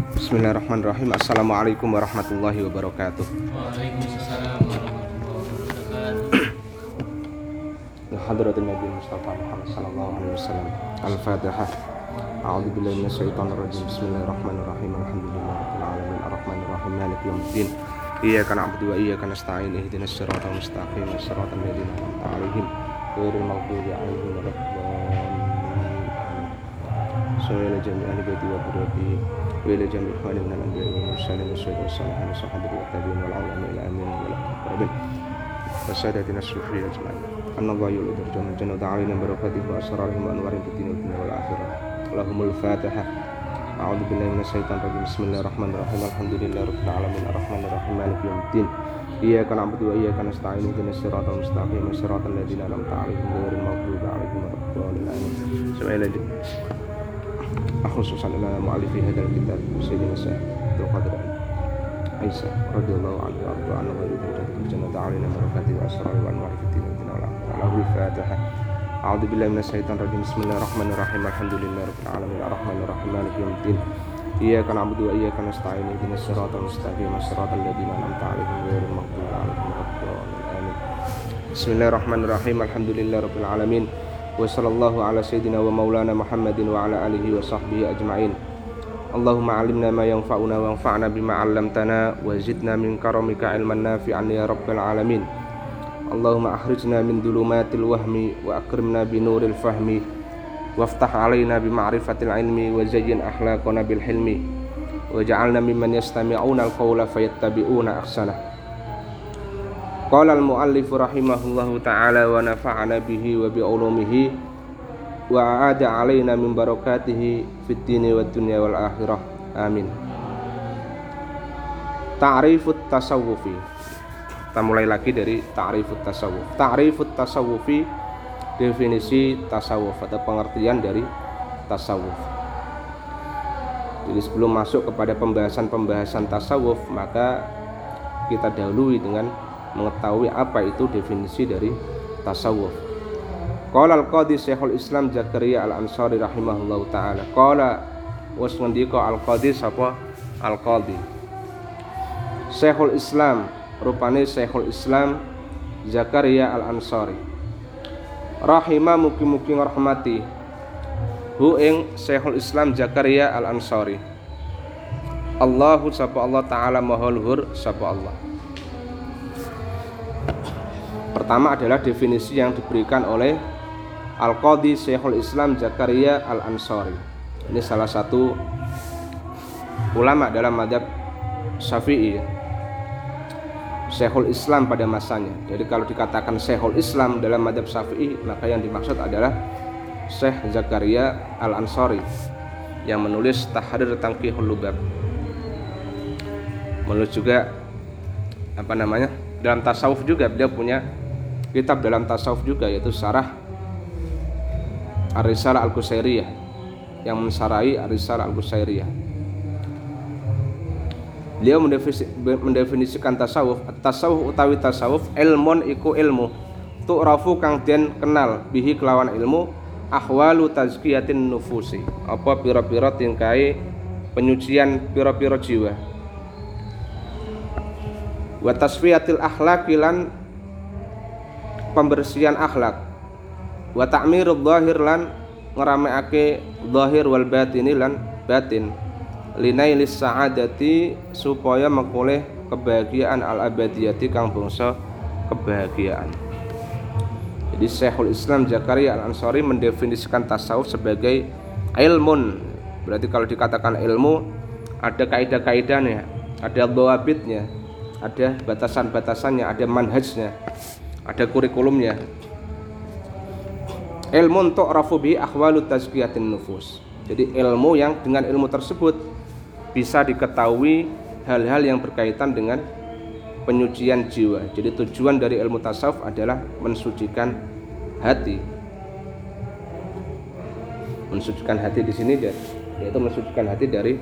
Bismillahirrahmanirrahim. Assalamualaikum warahmatullahi wabarakatuh. Waalaikumsalam warahmatullahi wabarakatuh. Hadratin Nabi Mustafa Muhammad sallallahu alaihi wasallam. Al-Fatihah A'udzu billahi minasyaitonir rajim. Bismillahirrahmanirrahim. Alhamdulillahirabbil alamin. Arrahmanir rahim. Maliki yaumiddin Iyyaka na'budu wa iyyaka nasta'in. Ihdinas siratal mustaqim. Siratal ladzina an'amta 'alaihim. Ghairil maghdubi 'alaihim waladdallin Sallallahu alaihi wa qurrati wa ila jami'il ikhwani minal anbiya'i wal mursalin wasyuhada'i wassalihin wa sahabati wa tabi'in wal 'ulama ila amin wa la taqrabbin وسادتنا الصوفية أجمعين أن الله يولد الجنة الجنة علينا بركاته وأسرارهم وأنوار في الدين والدنيا والآخرة لهم الفاتحة أعوذ بالله من الشيطان الرجيم بسم الله الرحمن الرحيم الحمد لله رب العالمين الرحمن الرحيم مالك يوم الدين إياك نعبد وإياك نستعين اهدنا الصراط المستقيم صراط الذين أنعمت عليهم غير المغضوب عليهم ولا الضالين آمين سمعنا خصوصا إلى مؤلف هذا الكتاب سيدنا سيد عبد القادر عيسى رضي الله عنه وأرضاه عنه في الجنة علينا بركاته وأسرار وأنوار في الدين والدين والآخرة. له الفاتحة أعوذ بالله من الشيطان الرجيم. بسم الله الرحمن الرحيم. الحمد لله رب العالمين. الرحمن الرحيم. مالك يوم الدين. إياك نعبد وإياك نستعين. اهدنا الصراط المستقيم. صراط الذين أنعمت عليهم غير المغضوب عليهم ولا الضالين. آمين. بسم الله الرحمن الرحيم. الحمد لله رب العالمين. وصلى الله على سيدنا ومولانا محمد وعلى آله وصحبه أجمعين. اللهم علمنا ما ينفعنا وانفعنا بما علمتنا وزدنا من كرمك علما نافعا يا رب العالمين. اللهم أخرجنا من ظلمات الوهم وأكرمنا بنور الفهم. وافتح علينا بمعرفة العلم وزين أخلاقنا بالحلم. وجعلنا ممن يستمعون القول فيتبعون أحسنه. Qala al-muallif rahimahullahu taala wa nafa'ana bihi wa bi ulumihi wa aada alaina min barakatihi fid dini wad dunya wal akhirah. Amin. Ta'rifut tasawufi. Kita mulai lagi dari ta'rifut tasawuf. Ta'rifut tasawufi definisi tasawuf atau pengertian dari tasawuf. Jadi sebelum masuk kepada pembahasan-pembahasan tasawuf, maka kita dahului dengan mengetahui apa itu definisi dari tasawuf Qala al-Qadi Syekhul Islam Zakaria Al-Ansari rahimahullahu taala. Qala was ngendika al-Qadi sapa al-Qadi. Syekhul Islam rupane Syekhul Islam Zakaria Al-Ansari. Rahimah mugi-mugi ngurmati hu ing Syekhul Islam Zakaria Al-Ansari. Allahu sapa Allah taala maha luhur sapa Allah. Pertama adalah definisi yang diberikan oleh Al-Qadi Syekhul Islam Zakaria Al-Ansari. Ini salah satu ulama dalam madhab Syafi'i Syekhul Islam pada masanya. Jadi kalau dikatakan Syekhul Islam dalam madhab Syafi'i Maka yang dimaksud adalah Syekh Zakaria Al-Ansari Yang menulis Tahrir Tangkihul Lubab. Menulis juga Apa namanya Dalam tasawuf juga beliau punya Kitab dalam tasawuf juga yaitu Sarah Ar-Risalah Al-Qusairiyah yang mensarai Ar-Risalah Al-Qusairiyah. Beliau mendefinisikan tasawuf, tasawuf utawi tasawuf ilmun iku ilmu. Tu'rafu kang den kenal bihi kelawan ilmu ahwalu tazkiyatin nufusi. Apa pira-pira tingkai penyucian pira-pira jiwa. Wa tasfiyatil akhlaqi pembersihan akhlak. Wa ta'mirud dhahir lan ngerameake zahir wal batini lan batin. Linailis sa'adati supaya mengkoleh kebahagiaan al abadiyati kang bangsa kebahagiaan. Jadi Syekhul Islam Zakaria Al Ansari mendefinisikan tasawuf sebagai ilmun. Berarti kalau dikatakan ilmu ada kaidah-kaidahnya ada doabitnya ada batasan-batasannya ada manhajnya ada kurikulumnya. Ilmu untuk rafubi akhwalut tazkiyatin nufus. Jadi ilmu yang dengan ilmu tersebut bisa diketahui hal-hal yang berkaitan dengan penyucian jiwa. Jadi tujuan dari ilmu tasawuf adalah mensucikan hati. Mensucikan hati di sini yaitu mensucikan hati dari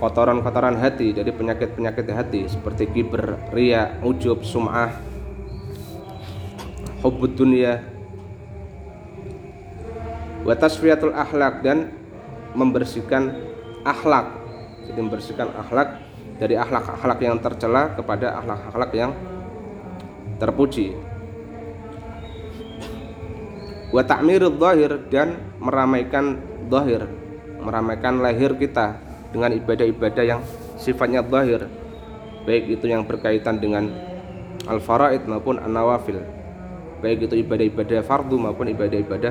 kotoran-kotoran hati. Dari penyakit-penyakit hati seperti kiber, ria, ujub, sum'ah, hubbud dunia, wa tasfiyatul akhlak dan membersihkan akhlak. Jadi membersihkan akhlak dari akhlak-akhlak yang tercela kepada akhlak-akhlak yang terpuji. Wa ta'mirud dhahir dan meramaikan dhahir meramaikan lahir kita dengan ibadah-ibadah yang sifatnya dhahir baik itu yang berkaitan dengan al-faraid maupun an-nawafil baik itu ibadah-ibadah fardu maupun ibadah-ibadah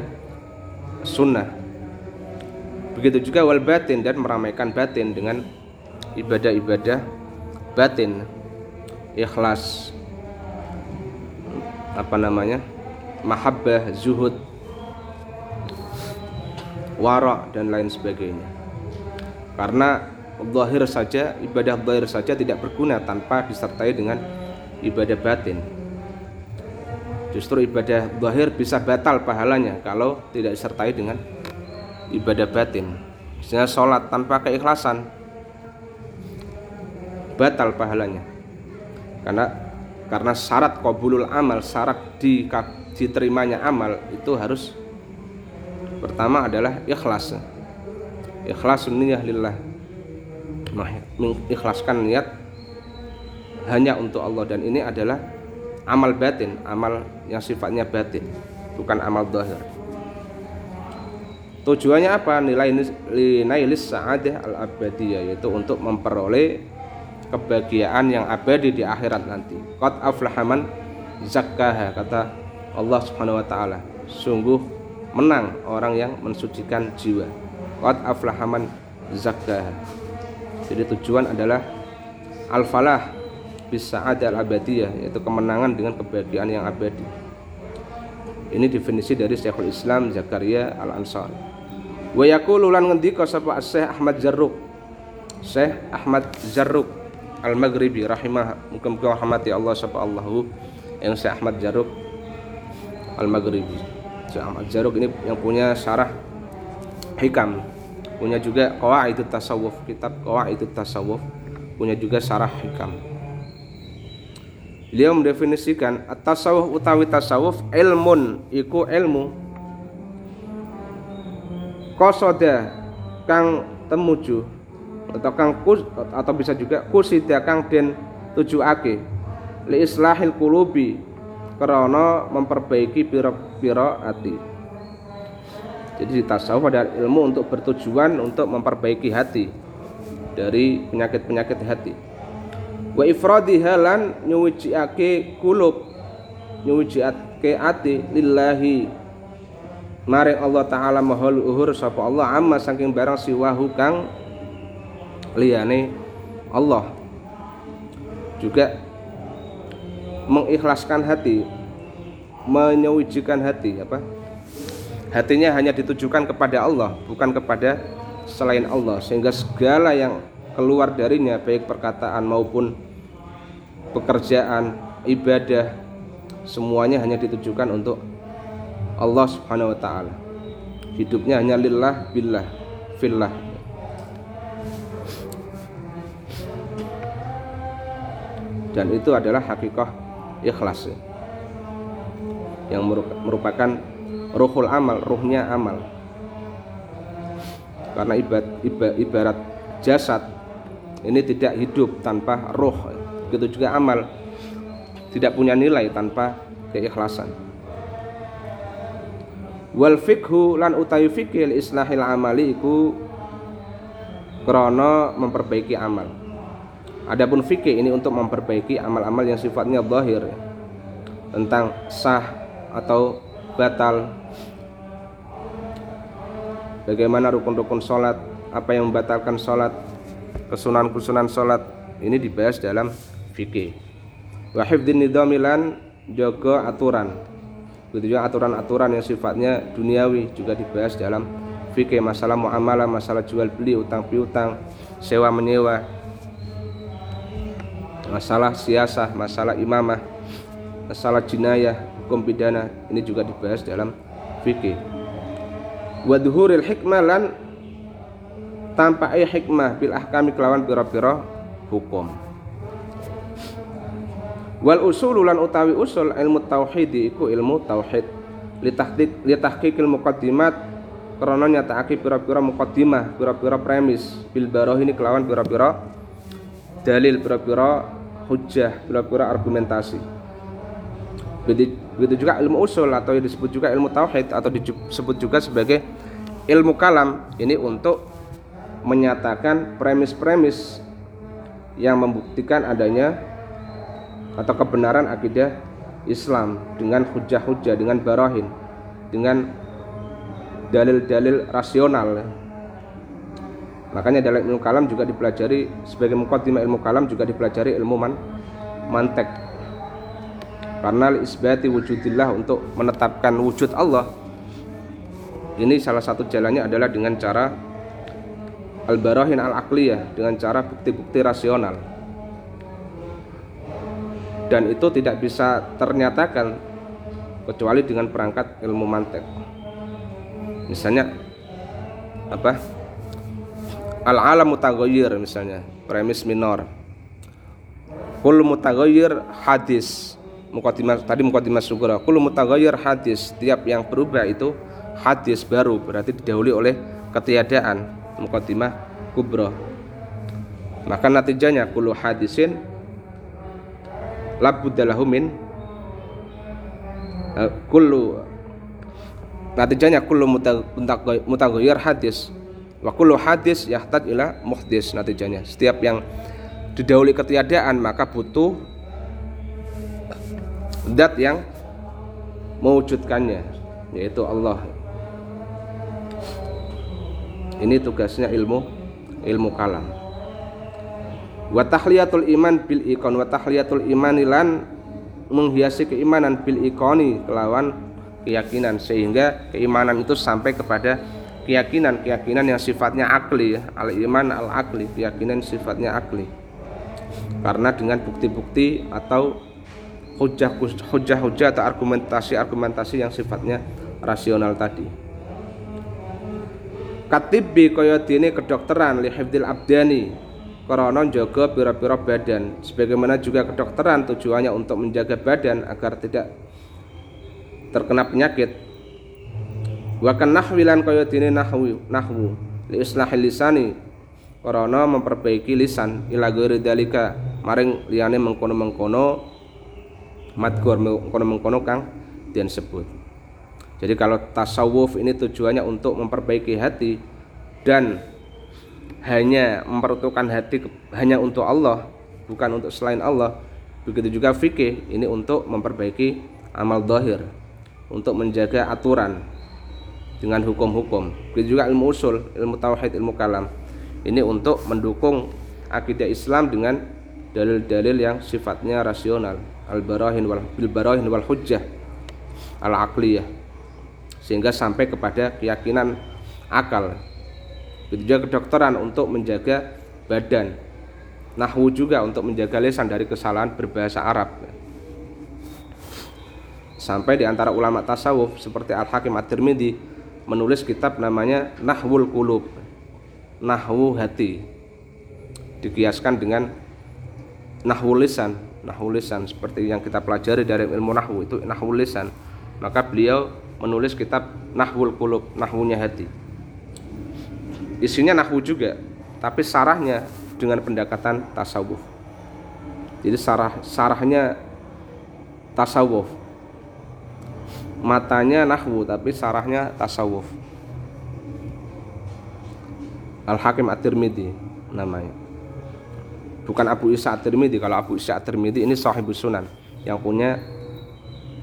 sunnah. Begitu juga wal batin dan meramaikan batin dengan ibadah-ibadah batin. Ikhlas. Apa namanya? Mahabbah zuhud wara dan lain sebagainya. Karena zahir saja ibadah zahir saja tidak berguna tanpa disertai dengan ibadah batin justru ibadah zahir bisa batal pahalanya kalau tidak disertai dengan ibadah batin. Misalnya sholat tanpa keikhlasan batal pahalanya. Karena karena syarat qabulul amal syarat di, diterimanya amal itu harus pertama adalah ikhlas. Ikhlas niyyah lillah. Mengikhlaskan niat hanya untuk Allah. Dan ini adalah amal batin amal yang sifatnya batin bukan amal zahir. Tujuannya apa? Nilai nilai sa'adah al abadiyah yaitu untuk memperoleh kebahagiaan yang abadi di akhirat nanti. Qad aflahaman zakkaha kata Allah Subhanahu wa taala. Sungguh menang orang yang mensucikan jiwa. Qad aflahaman zakkaha. Jadi tujuan adalah al-falah. bisa ada al-abadiyah yaitu kemenangan dengan kebahagiaan yang abadi. Ini definisi dari Syekhul Islam Zakaria Al-Ansari wa yaqulu lan ngendika sapa Syekh Ahmad Zarruq Syekh Ahmad Zarruq Al-Maghribi rahimah muga-muga rahmati Allah sapa Allahu yang Syekh Ahmad Zarruq Al-Maghribi. Syekh Ahmad Zarruq ini yang punya syarah hikam punya juga qawaidut tasawuf kitab qawaidut tasawuf punya juga syarah hikam Beliau mendefinisikan at-tasawuf utawi tasawuf ilmun iku ilmu. Kosoda kang temuju atau kang kus, atau bisa juga kusida kang den tujuake. Li islahil kulubi karena memperbaiki piro-piro hati jadi tasawuf adalah ilmu untuk bertujuan untuk memperbaiki hati dari penyakit-penyakit hati wa ifradiha lan nyuwiciake kulub nyuwiciake ati lillahi. Maring Allah taala mahal uhur sapa Allah amma saking barang siwahu kang liyane Allah. Juga mengikhlaskan hati menyucikan hati apa? Hatinya hanya ditujukan kepada Allah bukan kepada selain Allah. Sehingga segala yang keluar darinya baik perkataan maupun pekerjaan, ibadah semuanya hanya ditujukan untuk Allah Subhanahu wa taala. Hidupnya hanya lillah billah fillah. Dan itu adalah hakikat ikhlas yang merupakan ruhul amal, ruhnya amal. Karena ibarat, ibarat jasad ini tidak hidup tanpa roh. Begitu juga amal. Tidak punya nilai tanpa keikhlasan. Wal fikhu lan utawi fikih islahil amali iku krono memperbaiki amal. Adapun fikih ini untuk memperbaiki amal-amal yang sifatnya zahir tentang sah atau batal. Bagaimana rukun-rukun sholat apa yang membatalkan sholat kesunan-kesunan sholat ini dibahas dalam fikih. Wa hifdzin nidamilan aturan. Begitu juga aturan-aturan yang sifatnya duniawi juga dibahas dalam fikih. Masalah muamalah masalah jual beli utang piutang sewa menyewa masalah siasah masalah imamah masalah jinayah hukum pidana ini juga dibahas dalam fikih. Wa dhuhuril hikmah lan tanpa ay hikmah bil ahkami kelawan pira-pira hukum. Wal usul lan utawi usul ilmu tauhid iku ilmu tauhid. Li tahqiq li tahqiqil muqaddimat krana nyatakake pira-pira muqaddimah pira-pira premis. Bil ini kelawan pira-pira dalil pira-pira hujjah pira-pira argumentasi. Begitu juga ilmu usul atau disebut juga ilmu tauhid atau disebut juga sebagai ilmu kalam. Ini untuk menyatakan premis-premis yang membuktikan adanya atau kebenaran akidah Islam dengan hujah-hujah, dengan barahin, dengan dalil-dalil rasional. Makanya dalam ilmu kalam juga dipelajari sebagai mukaddimah ilmu kalam juga dipelajari ilmu man, mantek. Karena isbati wujudillah untuk menetapkan wujud Allah. Ini salah satu jalannya adalah dengan cara al-barahin al-aqliyah dengan cara bukti-bukti rasional. Dan itu tidak bisa ternyatakan kecuali dengan perangkat ilmu mantek misalnya apa? Al alam mutaghayyir misalnya premis minor. Kul mutaghayyir hadis mukadimah tadi mukadimah sugro. Kul mutaghayyir hadis tiap yang berubah itu hadis baru berarti didahului oleh ketiadaan mukadimah kubro maka natijanya kulu hadisin labuddalahu min uh, kullu natijanya kullu mutaghayyir hadis. Wa kullu hadis yahtaj ila muhdis natijanya. Setiap yang didahului ketiadaan maka butuh dat yang mewujudkannya yaitu Allah ini tugasnya ilmu ilmu kalam. Wa tahliyatul iman bil ikon wa tahliyatul iman lan menghiasi keimanan bil ikoni kelawan keyakinan. Sehingga keimanan itu sampai kepada keyakinan-keyakinan yang sifatnya akli al iman al akli keyakinan sifatnya akli. Karena dengan bukti-bukti atau hujah-hujah atau argumentasi-argumentasi yang sifatnya rasional tadi katibbi kaya dene kedokteran li hifdzil abdani karena jaga pira-pira badan. Sebagaimana juga kedokteran tujuannya untuk menjaga badan agar tidak terkena penyakit. Wa kan nahwilan kaya dene nahwu nahwu li islahil lisani karena memperbaiki lisan. Ila ghairi dalika maring liyane mengkono-mengkono madgur mengkono-mengkono kang den sebut jadi kalau tasawuf ini tujuannya untuk memperbaiki hati dan hanya memperuntukkan hati hanya untuk Allah, bukan untuk selain Allah. Begitu juga fikih ini untuk memperbaiki amal dohir, untuk menjaga aturan dengan hukum-hukum. Begitu juga ilmu usul, ilmu tauhid, ilmu kalam. Ini untuk mendukung akidah Islam dengan dalil-dalil yang sifatnya rasional, al-barahin wal bil barahin wal hujjah al-aqliyah sehingga sampai kepada keyakinan akal. Begitu juga kedokteran untuk menjaga badan. Nahwu juga untuk menjaga lesan dari kesalahan berbahasa Arab. Sampai di antara ulama tasawuf seperti Al-Hakim At-Tirmidzi menulis kitab namanya Nahwul Qulub Nahwu hati. Dikiaskan dengan nahwul lisan nahwul lisan seperti yang kita pelajari dari ilmu nahwu itu nahwul lisan. Maka beliau menulis kitab Nahwul Qulub, nahwunya hati. Isinya nahwu juga, tapi sarahnya dengan pendekatan tasawuf. Jadi sarah sarahnya tasawuf. Matanya nahwu tapi sarahnya tasawuf. Al-Hakim At-Tirmidzi namanya. Bukan Abu Isa At-Tirmidzi. Kalau Abu Isa At-Tirmidzi ini sahibus sunan yang punya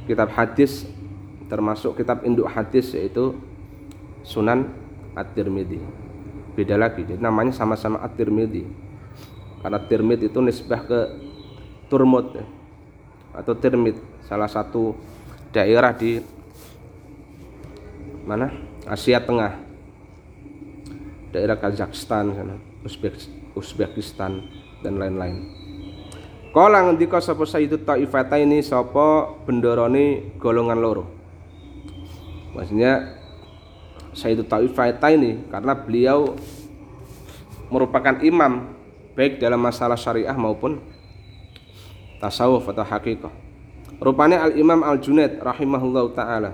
kitab hadis termasuk kitab induk hadis yaitu Sunan At-Tirmidzi. Beda lagi, jadi namanya sama-sama At-Tirmidzi. Karena Tirmid itu nisbah ke Turmut ya, atau Tirmid, salah satu daerah di mana? Asia Tengah. Daerah Kazakhstan sana, Uzbek, Uzbekistan dan lain-lain. Kala ngendika sapa Sayyidu Taifataini sapa bendarane golongan loro maksudnya Sayyidut Ta'ifaita ini karena beliau merupakan imam baik dalam masalah syariah maupun tasawuf atau hakikah. Rupanya Al-Imam Al-Junaid rahimahullah taala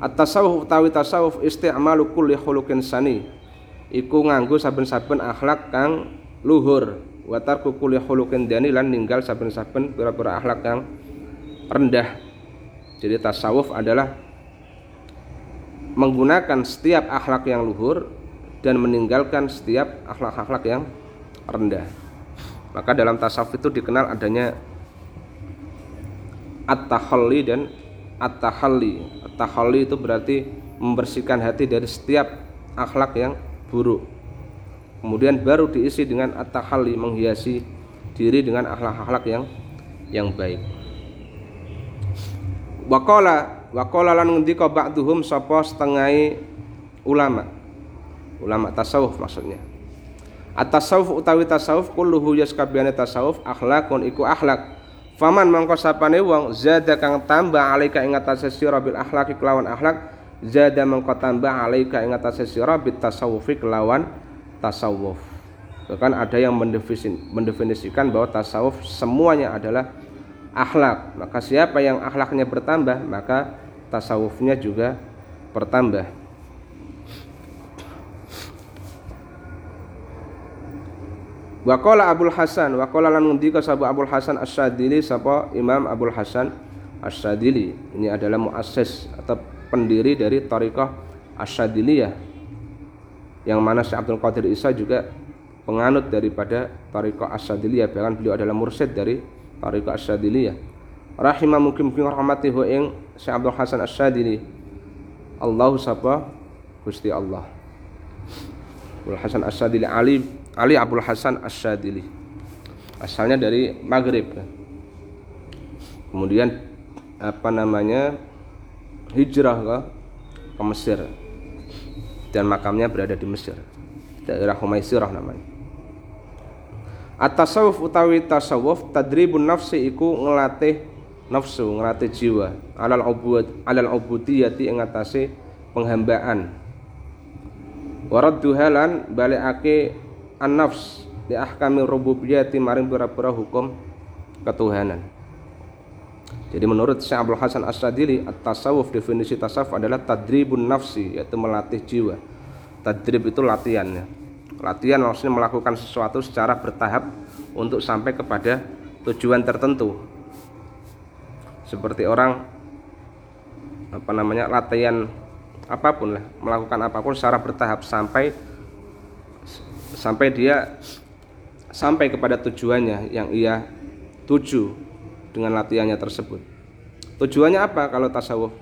At-tasawuf utawi tasawuf isti'malu kulli khuluqin sani. Iku nganggo saben-saben akhlak kang luhur wa tarku kulli khuluqin dani lan ninggal saben-saben pira-pira akhlak kang rendah. Jadi tasawuf adalah menggunakan setiap akhlak yang luhur dan meninggalkan setiap akhlak-akhlak yang rendah. Maka dalam tasawuf itu dikenal adanya at-tahalli dan at-tahalli. At-tahalli itu berarti membersihkan hati dari setiap akhlak yang buruk. Kemudian baru diisi dengan at-tahalli menghiasi diri dengan akhlak-akhlak yang yang baik. Waqala waqala lan ngendika ba'duhum sapa setengah ulama. Ulama tasawuf maksudnya. At-tasawuf utawi tasawuf kulluhu yaskabiyane tasawuf akhlakun iku akhlak Faman mangko sapane wong zada kang tambah alaika ing atase sira bil akhlaqi kelawan akhlak zada mangko tambah alaika ing atase sira bit tasawufi kelawan tasawuf. Bahkan ada yang mendefinisikan bahwa tasawuf semuanya adalah akhlak. Maka siapa yang akhlaknya bertambah, maka tasawufnya juga bertambah. Waqala Abdul Hasan, waqala lan ngendika sapa Abdul Hasan Asy-Syadzili sapa Imam Abdul Hasan Asy-Syadzili. Ini adalah muassis atau pendiri dari Thariqah Asy-Syadziliyah. Yang mana Syekh Abdul Qadir Isa juga penganut daripada Thariqah Asy-Syadziliyah, bahkan beliau adalah mursyid dari Thariqah Asy-Syadziliyah. Rahimah mungkin mungkin rahmatihi ing Syekh Abdul Hasan Asy-Syadzili. Allahu sapa Gusti Allah. Abdul Hasan Asy-Syadzili alim Ali Abdul Hasan Asyadili asalnya dari Maghrib kemudian apa namanya hijrah ke, ke Mesir dan makamnya berada di Mesir daerah Humaisirah namanya At-tasawuf utawi tasawuf tadribun nafsi iku ngelatih nafsu, ngelatih jiwa alal ubud alal ubudiyati ing atase penghambaan waradduha lan balikake an-nafs di ahkami rububiyyati maring pira-pira hukum ketuhanan. Jadi menurut Syekh Abdul Hasan As-Sadili, at-tasawuf definisi tasawuf adalah tadribun nafsi yaitu melatih jiwa. Tadrib itu latihan ya. Latihan maksudnya melakukan sesuatu secara bertahap untuk sampai kepada tujuan tertentu. Seperti orang apa namanya latihan apa pun lah, melakukan apa pun secara bertahap sampai sampai dia sampai kepada tujuannya yang ia tuju dengan latihannya tersebut. Tujuannya apa kalau tasawuf?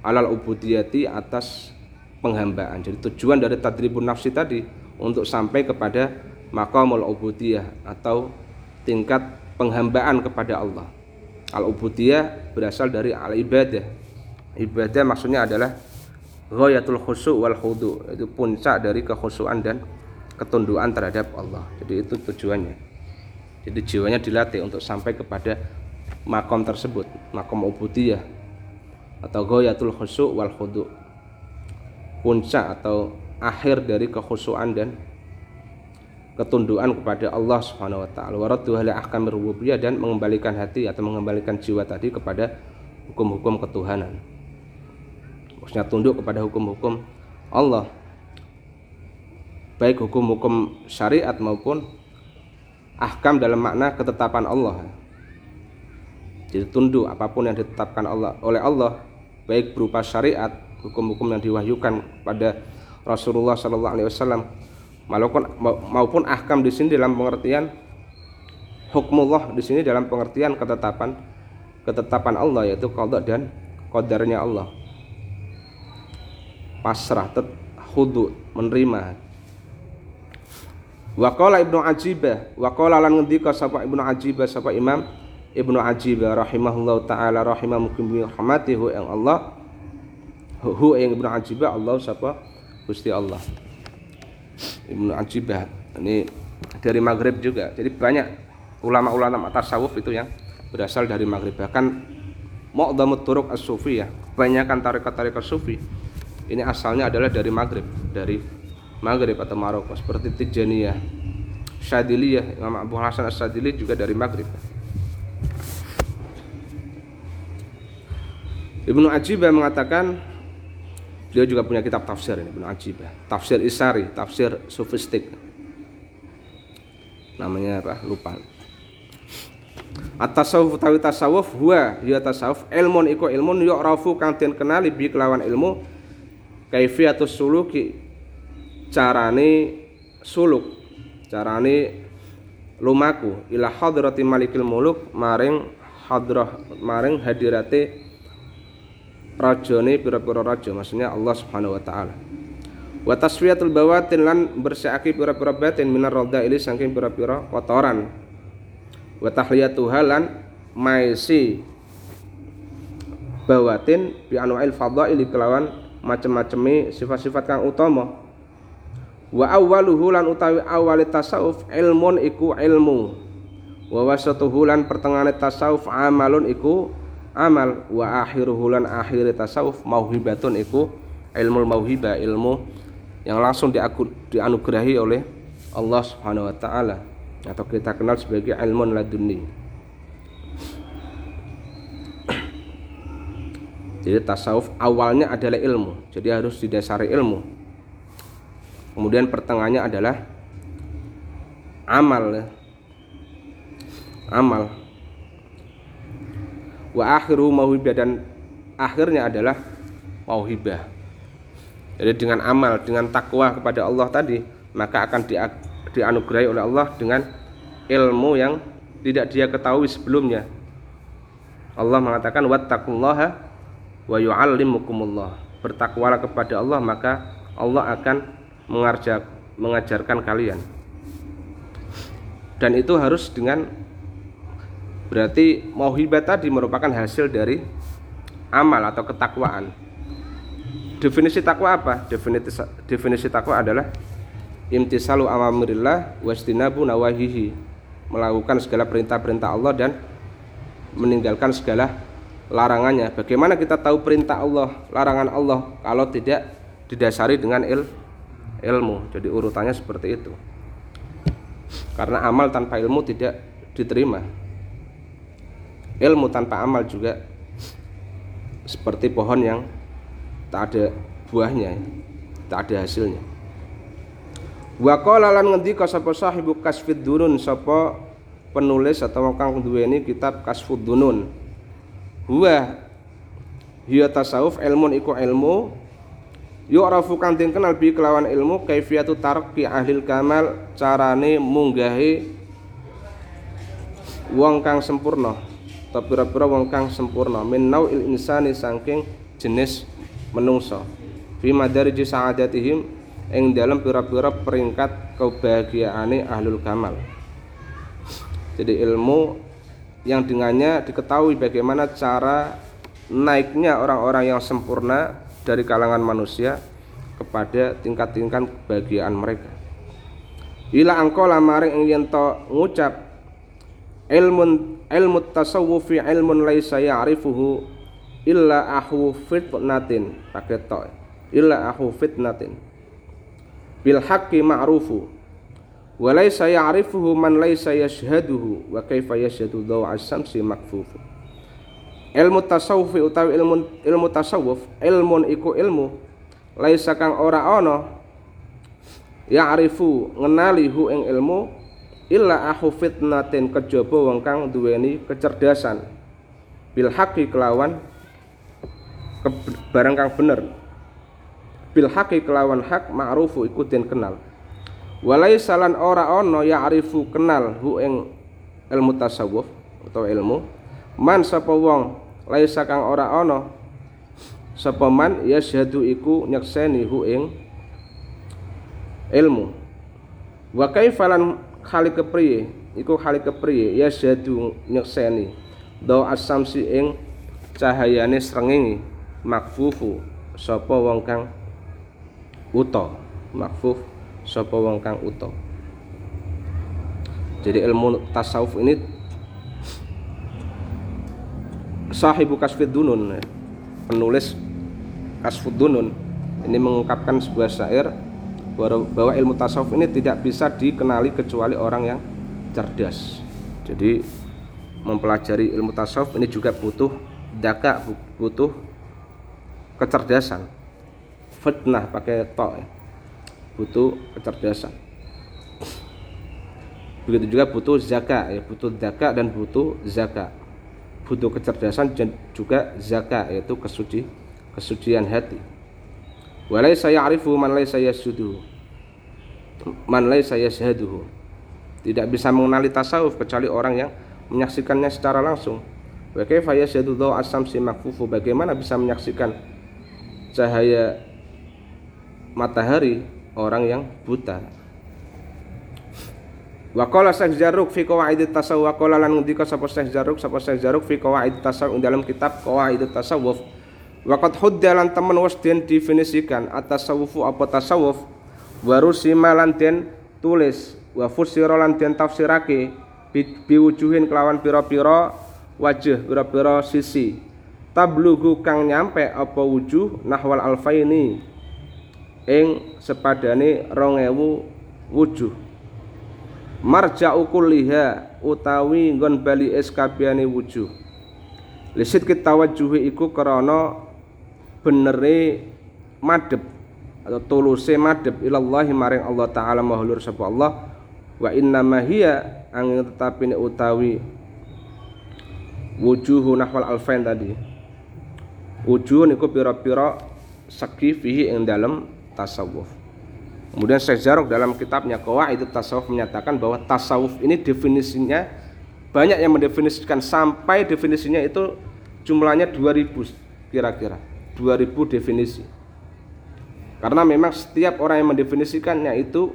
Alal ubudiyati atas penghambaan. Jadi tujuan dari tadribun nafsi tadi untuk sampai kepada maqamul ubudiyah atau tingkat penghambaan kepada Allah. Al ubudiyah berasal dari al ibadah. Maksudnya adalah ghayatul khusu' wal khudu, itu puncak dari kekhusyuan dan ketundukan terhadap Allah. Jadi itu tujuannya. Jadi jiwanya dilatih untuk sampai kepada makom tersebut, makom ubudiyah atau goyatul khusu' wal khudu. Puncak atau akhir dari kekhusyuan dan ketundukan kepada Allah Subhanahu wa taala. Waraddu ahli ahkam rububiyah dan mengembalikan hati atau mengembalikan jiwa tadi kepada hukum-hukum ketuhanan. Maksudnya tunduk kepada hukum-hukum Allah baik hukum-hukum syariat maupun ahkam dalam makna ketetapan Allah. Jadi tunduk apa pun yang ditetapkan Allah oleh Allah baik berupa syariat, hukum-hukum yang diwahyukan pada Rasulullah Sallallahu Alaihi Wasallam. Maupun maupun ahkam di sini dalam pengertian hukmullah di sini dalam pengertian ketetapan ketetapan Allah yaitu qada dan qadarnya Allah. Pasrah khudu menerima. Waqala Ibnu Ajibah, waqala lan ngendika sapa Ibnu Ajibah sapa Imam Ibnu Ajibah rahimahullahu taala rahimah bi rahmatihi yang Allah hu yang Ibnu Ajibah Allah sapa Gusti Allah. Ibnu Ajibah ini dari Maghrib juga. Jadi banyak ulama-ulama tasawuf itu yang berasal dari Maghrib. Bahkan Mu'dhamut Turuq As-Sufi ya. Kebanyakan tarekat-tarekat sufi ini asalnya adalah dari Maghrib, dari Maghrib atau Maroko seperti Tijaniyah, Syadiliyah, Imam Abu Hasan As-Sadili juga dari Maghrib. Ibnu Ajibah mengatakan Beliau juga punya kitab tafsir ini, benar ajib ya. Tafsir Isari, tafsir sofistik. Namanya apa? Lupa. At-tasawuf utawi tasawuf huwa ya tasawuf ilmun iku ilmun yu'rafu kang den kenali bi kelawan ilmu kaifiyatus suluki carane suluk carane lumaku ila hadrati malikil muluk maring hadrah maring hadirate rajane pira-pira raja maksudnya Allah Subhanahu wa taala. Wa tasfiyatul bawatin lan bersihake pira-pira batin minar radhaili saking pira-pira kotoran. Wa tahliyatuha lan maisi bawatin bi anwa'il fadhaili kelawan macem-macemi sifat-sifat kang utama. Wa awwaluhu lan utawi awali tasawuf ilmun iku ilmu. Wa wasatuhu lan pertengahane tasawuf amalun iku amal wa akhiruhu lan akhir tasawuf mauhibatun iku ilmu mauhibah ilmu yang langsung dianugerahi oleh Allah Subhanahu wa taala atau kita kenal sebagai ilmu laduni. Jadi tasawuf awalnya adalah ilmu, jadi harus didasari ilmu. Kemudian pertengahannya adalah amal. Amal. Wa akhiru mauhibah dan akhirnya adalah mauhibah. Jadi dengan amal, dengan takwa kepada Allah tadi, maka akan dianugerahi oleh Allah dengan ilmu yang tidak dia ketahui sebelumnya. Allah mengatakan wattaqullaha wa yu'allimukumullah. Bertakwalah kepada Allah maka Allah akan mengajar, mengajarkan kalian. Dan itu harus dengan berarti mauhibah tadi merupakan hasil dari amal atau ketakwaan. Definisi takwa apa? Definisi definisi takwa adalah imtisalu amamirillah wastinabu nawahihi. Melakukan segala perintah-perintah Allah dan meninggalkan segala larangannya. Bagaimana kita tahu perintah Allah larangan Allah kalau tidak didasari dengan il ilmu? Jadi urutannya seperti itu. Karena amal tanpa ilmu tidak diterima ilmu tanpa amal juga seperti pohon yang tak ada buahnya tak ada hasilnya. Wa qala lan ngendika sapa sahibu kasfid dunun sapa penulis atau kang duweni kitab kasfud dunun. Huwa hiya tasawuf ilmun iku ilmu. Yu'rafu kang kenal bi kelawan ilmu kaifiyatu tarqi ahlil kamal carane munggahi wong kang sempurna atau pira-pira wong kang sempurna min nau'il insani saking jenis menungso fi madariji sa'adatihim ing dalam pira-pira peringkat kebahagiaane ahlul kamal. Jadi ilmu yang dengannya diketahui bagaimana cara naiknya orang-orang yang sempurna dari kalangan manusia kepada tingkat-tingkat kebahagiaan mereka. Ila angkola maring ing yen ngucap ilmun ilmu tasawufi ilmun laisa ya'rifuhu illa ahu fitnatin. Pakai to illa ahu fitnatin. Bil haqqi ma'rufu. Wa laysa ya'rifuhu man laysa yashhaduhu. Wa kaifa yashhadu daw as-samsi makfufu. Ilmu tasawuf utawi ilmu ilmu tasawuf ilmun iku ilmu. Laisa kang ora ana ya'rifu ngenali hu ing ilmu illa ahu fitnatin kejaba wong kang duweni kecerdasan. Bil haqqi kelawan barang kang bener. Bil haqi kelawan hak ma'rufu iku den kenal. Walai salan ora ono ya'rifu kenal hu ing ilmu tasawuf atau ilmu. Man sapa wong laisa kang ora ono sapa man yasyhadu iku nyekseni hu ing ilmu. Wa kaifalan khali kepriye? Iku khali kepriye? Yasyhadu nyekseni. Do asamsi ing cahayane srengenge. Makfufu sapa wong kang uta. Makfuf sapa wong kang uta. Jadi ilmu tasawuf ini sahibu kasfid dunun. Penulis kasfud dunun. Ini mengungkapkan sebuah syair bahwa ilmu tasawuf ini tidak bisa dikenali kecuali orang yang cerdas. Jadi mempelajari ilmu tasawuf ini juga butuh daka butuh kecerdasan. Fitnah pakai to ya. butuh kecerdasan. Begitu juga butuh zakat ya butuh zakat dan butuh zakat. Butuh kecerdasan juga zakat yaitu kesuci kesucian hati walai saya arifu man saya yasjuduhu man saya yashhaduhu. Tidak bisa mengenali tasawuf kecuali orang yang menyaksikannya secara langsung. Wa kaifa yashhadu dhaw as-samsi makfufu? Bagaimana bisa menyaksikan cahaya matahari? Orang yang buta. Wa qala Syekh Jaruk fi qawaid tasawuf wa qala lan ngendika sapa Syekh Jaruk sapa Syekh Jaruk fi qawaid tasawuf dalam kitab qawaid tasawuf wa qad hudda lan temen wis den definisikan at-tasawufu apa tasawuf wa rusima lan den tulis wa fusira lan den tafsirake biwujuhin kelawan pira-pira wajah pira-pira sisi. Tablugu kang nyampe apa wujuh nahwal alfaini ing sepadane 2000 wujuh. Marja'u kulliha utawi nggon bali es wujuh. Lisit kitawajjuhi iku krana benere madhep atau tuluse madhep ilallahi maring Allah taala mahulur sapa Allah wa inna ma hiya angin tetapi utawi wujuhu nahwal alfain tadi. Wujuh niku pira-pira segi fihi ing dalem tasawuf. Kemudian Syekh Jarok dalam kitabnya itu Tasawuf menyatakan bahwa tasawuf ini definisinya banyak yang mendefinisikan sampai definisinya itu jumlahnya 2000 kira-kira 2000 definisi. Karena memang setiap orang yang mendefinisikannya itu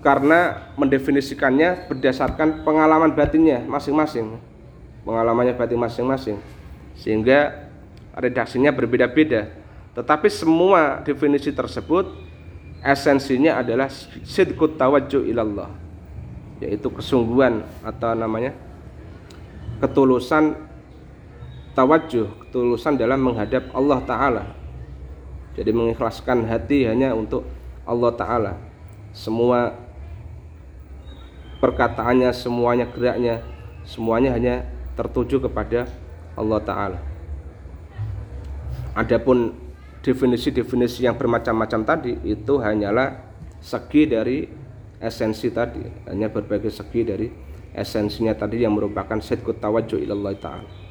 karena mendefinisikannya berdasarkan pengalaman batinnya masing-masing. Pengalamannya batin masing-masing. Sehingga redaksinya berbeda-beda. Tetapi semua definisi tersebut esensinya adalah sidqut tawajjuh ilallah yaitu kesungguhan atau namanya ketulusan tawajjuh ketulusan dalam menghadap Allah taala. Jadi mengikhlaskan hati hanya untuk Allah taala. Semua perkataannya semuanya geraknya semuanya hanya tertuju kepada Allah taala. Adapun definisi-definisi yang bermacam-macam tadi itu hanyalah segi dari esensi tadi. Hanya berbagai segi dari esensinya tadi yang merupakan sidqut tawajjuh ilallah ta'ala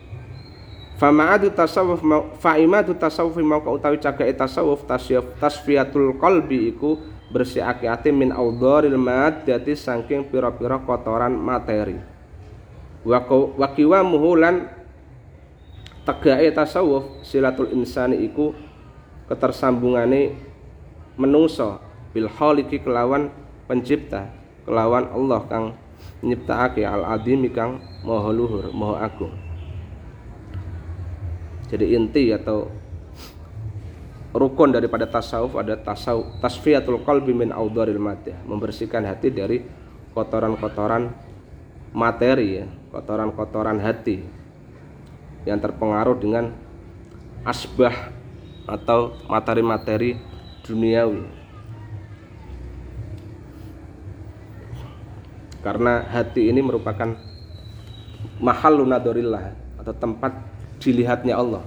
fama'adu tasawuf fa'imadu tasawuf mau utawi cagai tasawuf tasyaf tasfiyatul qalbi iku bersihake ati min audharil maddati saking pira-pira kotoran materi. Wa muhulan tegake tasawuf silatul insani iku ketersambungane menungso bil khaliqi kelawan pencipta kelawan Allah kang nyiptaake al adimi kang maha luhur maha agung jadi inti atau rukun daripada tasawuf ada tasawuf tasfiyatul qalbi min audharil madah membersihkan hati dari kotoran-kotoran materi ya kotoran-kotoran hati yang terpengaruh dengan asbah atau materi-materi duniawi. Karena hati ini merupakan mahal lunadorillah atau tempat dilihatnya Allah.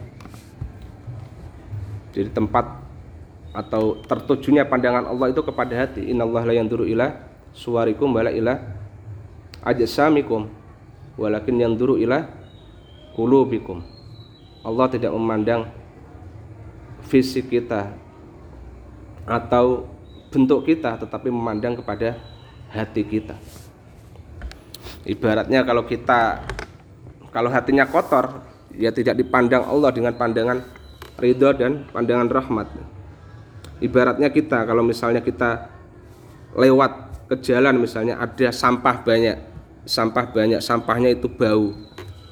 Jadi tempat atau tertujunya pandangan Allah itu kepada hati. Innallaha la yanzuru ila suwarikum wala ila ajsamikum walakin yanzuru ila qulubikum. Allah tidak memandang fisik kita atau bentuk kita tetapi memandang kepada hati kita. Ibaratnya kalau kita kalau hatinya kotor ya tidak dipandang Allah dengan pandangan ridho dan pandangan rahmat. Ibaratnya kita kalau misalnya kita lewat ke jalan misalnya ada sampah banyak sampah banyak sampahnya itu bau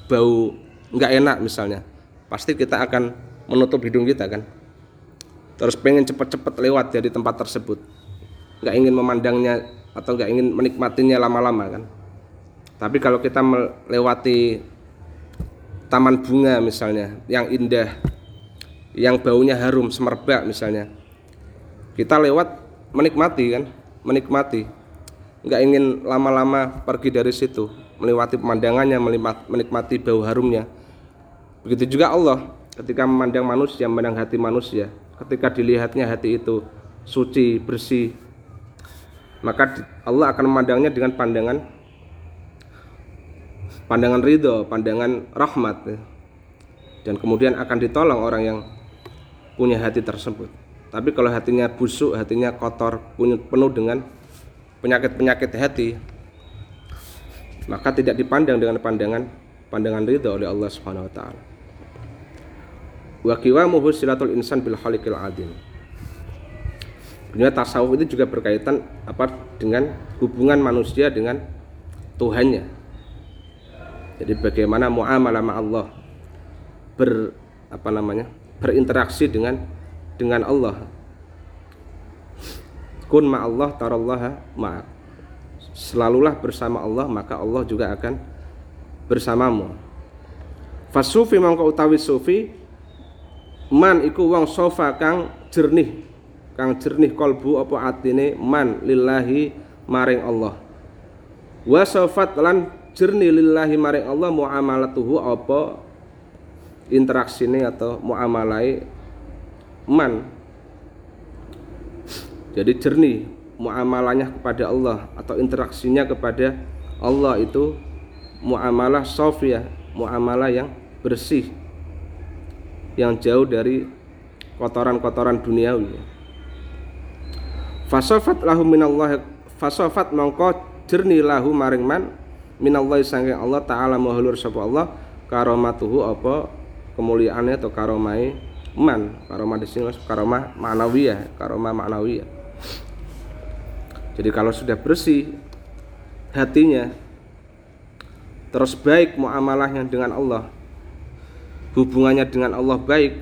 bau nggak enak misalnya pasti kita akan menutup hidung kita kan. Terus pengen cepat-cepat lewat dari tempat tersebut. Nggak ingin memandangnya atau nggak ingin menikmatinya lama-lama kan. Tapi kalau kita melewati taman bunga misalnya yang indah yang baunya harum semerbak misalnya. Kita lewat menikmati kan menikmati. Nggak ingin lama-lama pergi dari situ melewati pemandangannya menikmati bau harumnya. Begitu juga Allah ketika memandang manusia memandang hati manusia ketika dilihatnya hati itu suci bersih maka Allah akan memandangnya dengan pandangan pandangan ridho pandangan rahmat. Dan kemudian akan ditolong orang yang punya hati tersebut. Tapi kalau hatinya busuk hatinya kotor penuh dengan penyakit-penyakit hati maka tidak dipandang dengan pandangan pandangan ridho oleh Allah Subhanahu wa taala. Wa qiwamuhu silatul insan bil khaliqil adim Dunia tasawuf itu juga berkaitan apa dengan hubungan manusia dengan Tuhannya. Jadi bagaimana muamalah sama Allah ber apa namanya? berinteraksi dengan dengan Allah. Kun ma Allah tarallaha ma Selalulah bersama Allah maka Allah juga akan bersamamu. Fasufi mangko utawi sufi man iku wong sofa kang jernih kang jernih kolbu apa atine man lillahi maring Allah wa sofat lan jernih lillahi maring Allah muamalatuhu apa interaksine atau muamalai man. Jadi jernih muamalahnya kepada Allah atau interaksinya kepada Allah itu muamalah sofiyah muamalah yang bersih yang jauh dari kotoran-kotoran duniawi. Fasofat lahu minallah fasofat mongko jernih lahu maring man minallah saking Allah taala mahulur sapa Allah karomatuhu apa? Kemuliaannya atau karomai man. Karomah di sini karomah ma'nawiyah karomah ma'nawiyah. Jadi kalau sudah bersih hatinya terus baik muamalahnya dengan Allah hubungannya dengan Allah baik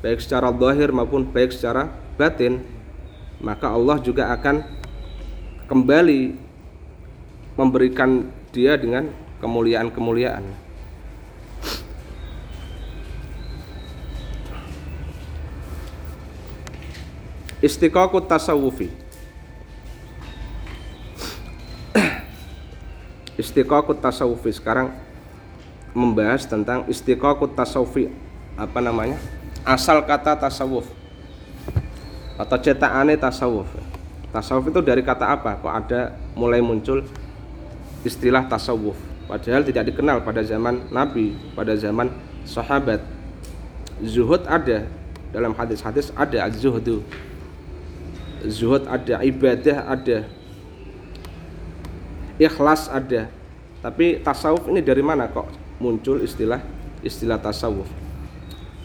baik secara zahir maupun baik secara batin maka Allah juga akan kembali memberikan dia dengan kemuliaan-kemuliaan. Istiqaqut tasawufi. Istiqaqut tasawufi. Sekarang membahas tentang istiqaqut tasawufi. Apa namanya? Asal kata tasawuf. Atau cetakannya tasawuf. Tasawuf itu dari kata apa? Kok ada mulai muncul istilah tasawuf. Padahal tidak dikenal pada zaman nabi pada zaman sahabat. Zuhud ada dalam hadis-hadis ada az-zuhdu. Zuhud ada ibadah ada. Ikhlas ada. Tapi tasawuf ini dari mana kok muncul istilah istilah tasawuf?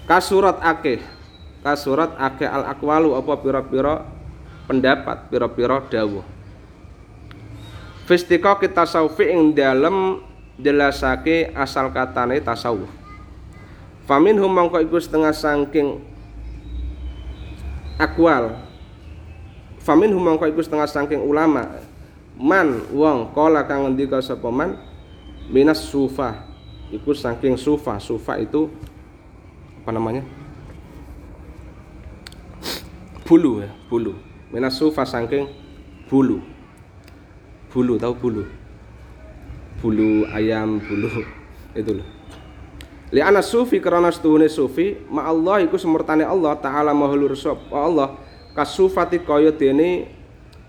Kasurat akeh. Kasurat akeh al akwalu apa pira-pira pendapat pira-pira dawuh Fistika kita tasawufi ing dalem jelasake asal katane tasawuf. Famin hum mongko iku setengah saking akwal. Famin hum mongko iku setengah saking ulama. Man wong kala kang ngendika sapa man? Minas sufa. Iku saking sufa. Sufa itu apa namanya? Bulu ya bulu. Minas sufa saking bulu bulu tahu bulu? Bulu ayam bulu itu loh. Li ana sufi karena setuhune sufi ma Allah iku semurtane Allah taala mahulur sop Allah kasufati kaya dene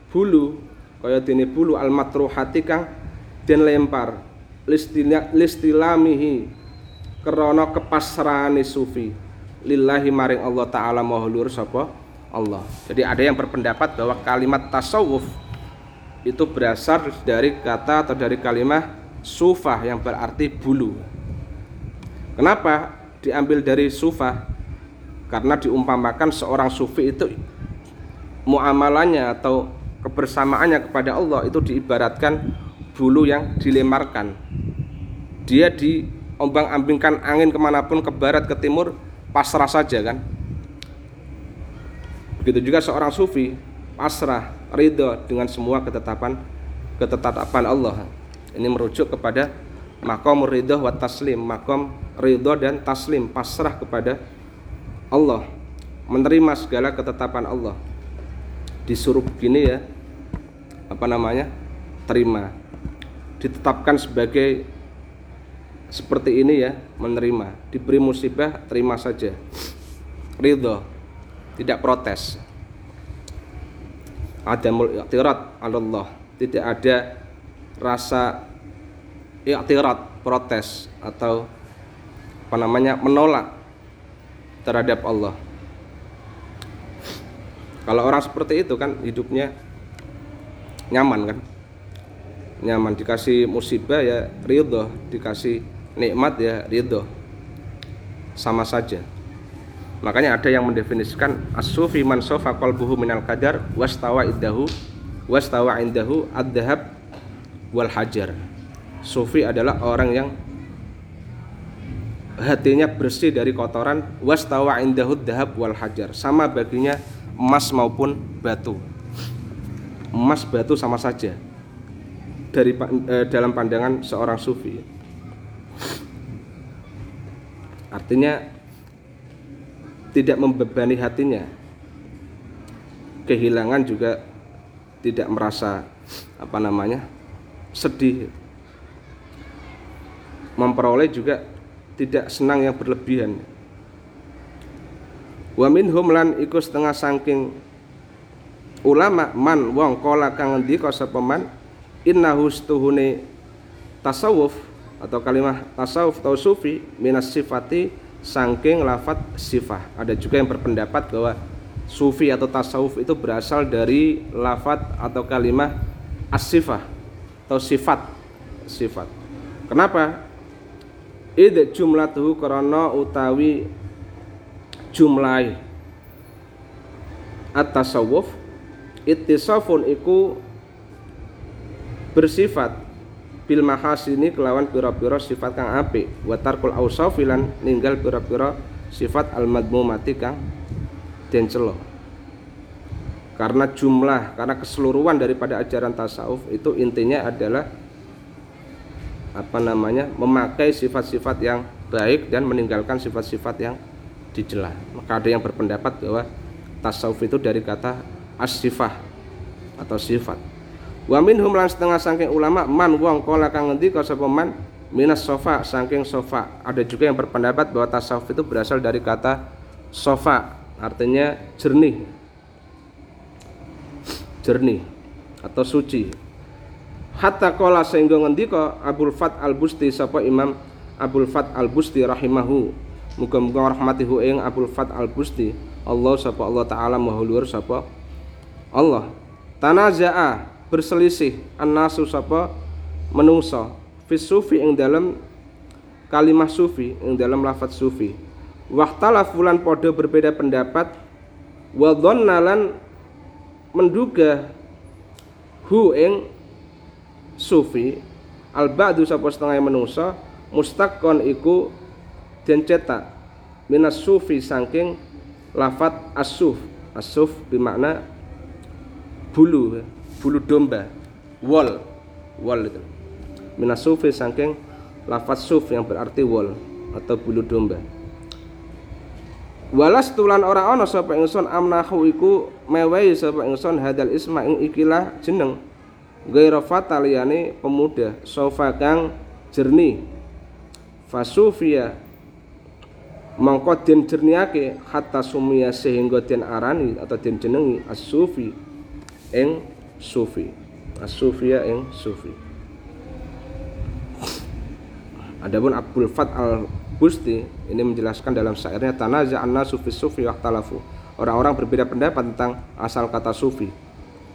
bulu kaya dene bulu al matruhati kang den lempar listila listilamihi krana kepasrahane sufi. Lillahi maring Allah taala mahulur sapa? Allah. Jadi ada yang berpendapat bahwa kalimat tasawuf itu berasal dari kata atau dari kalimat sufah yang berarti bulu. Kenapa diambil dari sufah? Karena diumpamakan seorang sufi itu muamalahnya atau kebersamaannya kepada Allah itu diibaratkan bulu yang dilemarkan. Dia diombang-ambingkan angin ke mana pun ke barat ke timur pasrah saja kan? Begitu juga seorang sufi pasrah ridho dengan semua ketetapan ketetapan Allah. Ini merujuk kepada makom ridho wa taslim makom ridho dan taslim pasrah kepada Allah menerima segala ketetapan Allah. Disuruh begini ya apa namanya terima. Ditetapkan sebagai seperti ini ya menerima. Diberi musibah terima saja. Ridho tidak protes adamul i'tirad Allah tidak ada rasa i'tirad protes atau apa namanya menolak terhadap Allah. Kalau orang seperti itu kan hidupnya nyaman kan? Nyaman dikasih musibah ya ridho dikasih nikmat ya ridho. Sama saja makanya ada yang mendefinisikan as-sufi man sofa qalbuhu minal qadar wastawa indahu wastawa indahu ad-dhahab wal hajar. Sufi adalah orang yang hatinya bersih dari kotoran wastawa indahu dhahab wal hajar. Sama baginya emas maupun batu. Emas batu sama saja. Dari eh, dalam pandangan seorang sufi. Artinya tidak membebani hatinya. Kehilangan juga tidak merasa apa namanya sedih. Memperoleh juga tidak senang yang berlebihan. Wa minhum lan iku setengah saking ulama man wong kola kang ngendika sapa man innahu stuhune tasawuf atau kalimat tasawuf atau sufi minas sifati saking lafat sifah. Ada juga yang berpendapat bahwa sufi atau tasawuf itu berasal dari lafat atau kalimat as-sifah atau sifat sifat. Kenapa? Id jumlatuhu karena utawi jumlah at-tasawuf ittisafun iku bersifat bil mahasini kelawan pira-pira sifat kang apik. Wa tarkul ausafilan ninggal pira-pira sifat al madmumati kang den celo karena jumlah karena keseluruhan daripada ajaran tasawuf itu intinya adalah apa namanya memakai sifat-sifat yang baik dan meninggalkan sifat-sifat yang dicela maka ada yang berpendapat bahwa tasawuf itu dari kata as-sifah atau sifat Wa minhum lan setengah saking ulama man wong kala kang ngendika sapa man minas sofa saking sofa. Ada juga yang berpendapat bahwa tasawuf itu berasal dari kata sofa, artinya jernih. Jernih atau suci. Hatta kala sehingga ngendika Abdul Fat Al Busti sapa Imam Abdul Fat Al Busti rahimahu. Muga-muga rahmatihu ing Abdul Fat Al Busti. Allah sapa Allah taala maha luhur sapa Allah. Tanaza'a berselisih. Annasu sapa? Menungso fis sufi ing dalam kalimah sufi ing dalam lafaz sufi. Wahtala fulan podo berbeda pendapat. Wa nalan menduga hu ing sufi. Al ba'du sapa setengah menungso mustaqon iku den cetak minas sufi saking lafat as-suf. As-suf bermakna bulu bulu domba. Wol. Wol itu. Minasufi saking lafaz suf yang berarti wol atau bulu domba. Walas tulan ora ana sapa ingsun amnahu iku mewehi sapa ingsun hadal isma ing ikilah jeneng. Gaira fataliyane pemuda sofa kang jernih. Fasufia mangko den jernihake hatta sumia sehingga den arani atau den jenengi as-sufi ing sufi. As-sufia yang sufi. Adapun Abdul Fat al Busti ini menjelaskan dalam syairnya tanaza anna sufi sufi waktalafu orang-orang berbeda pendapat tentang asal kata sufi.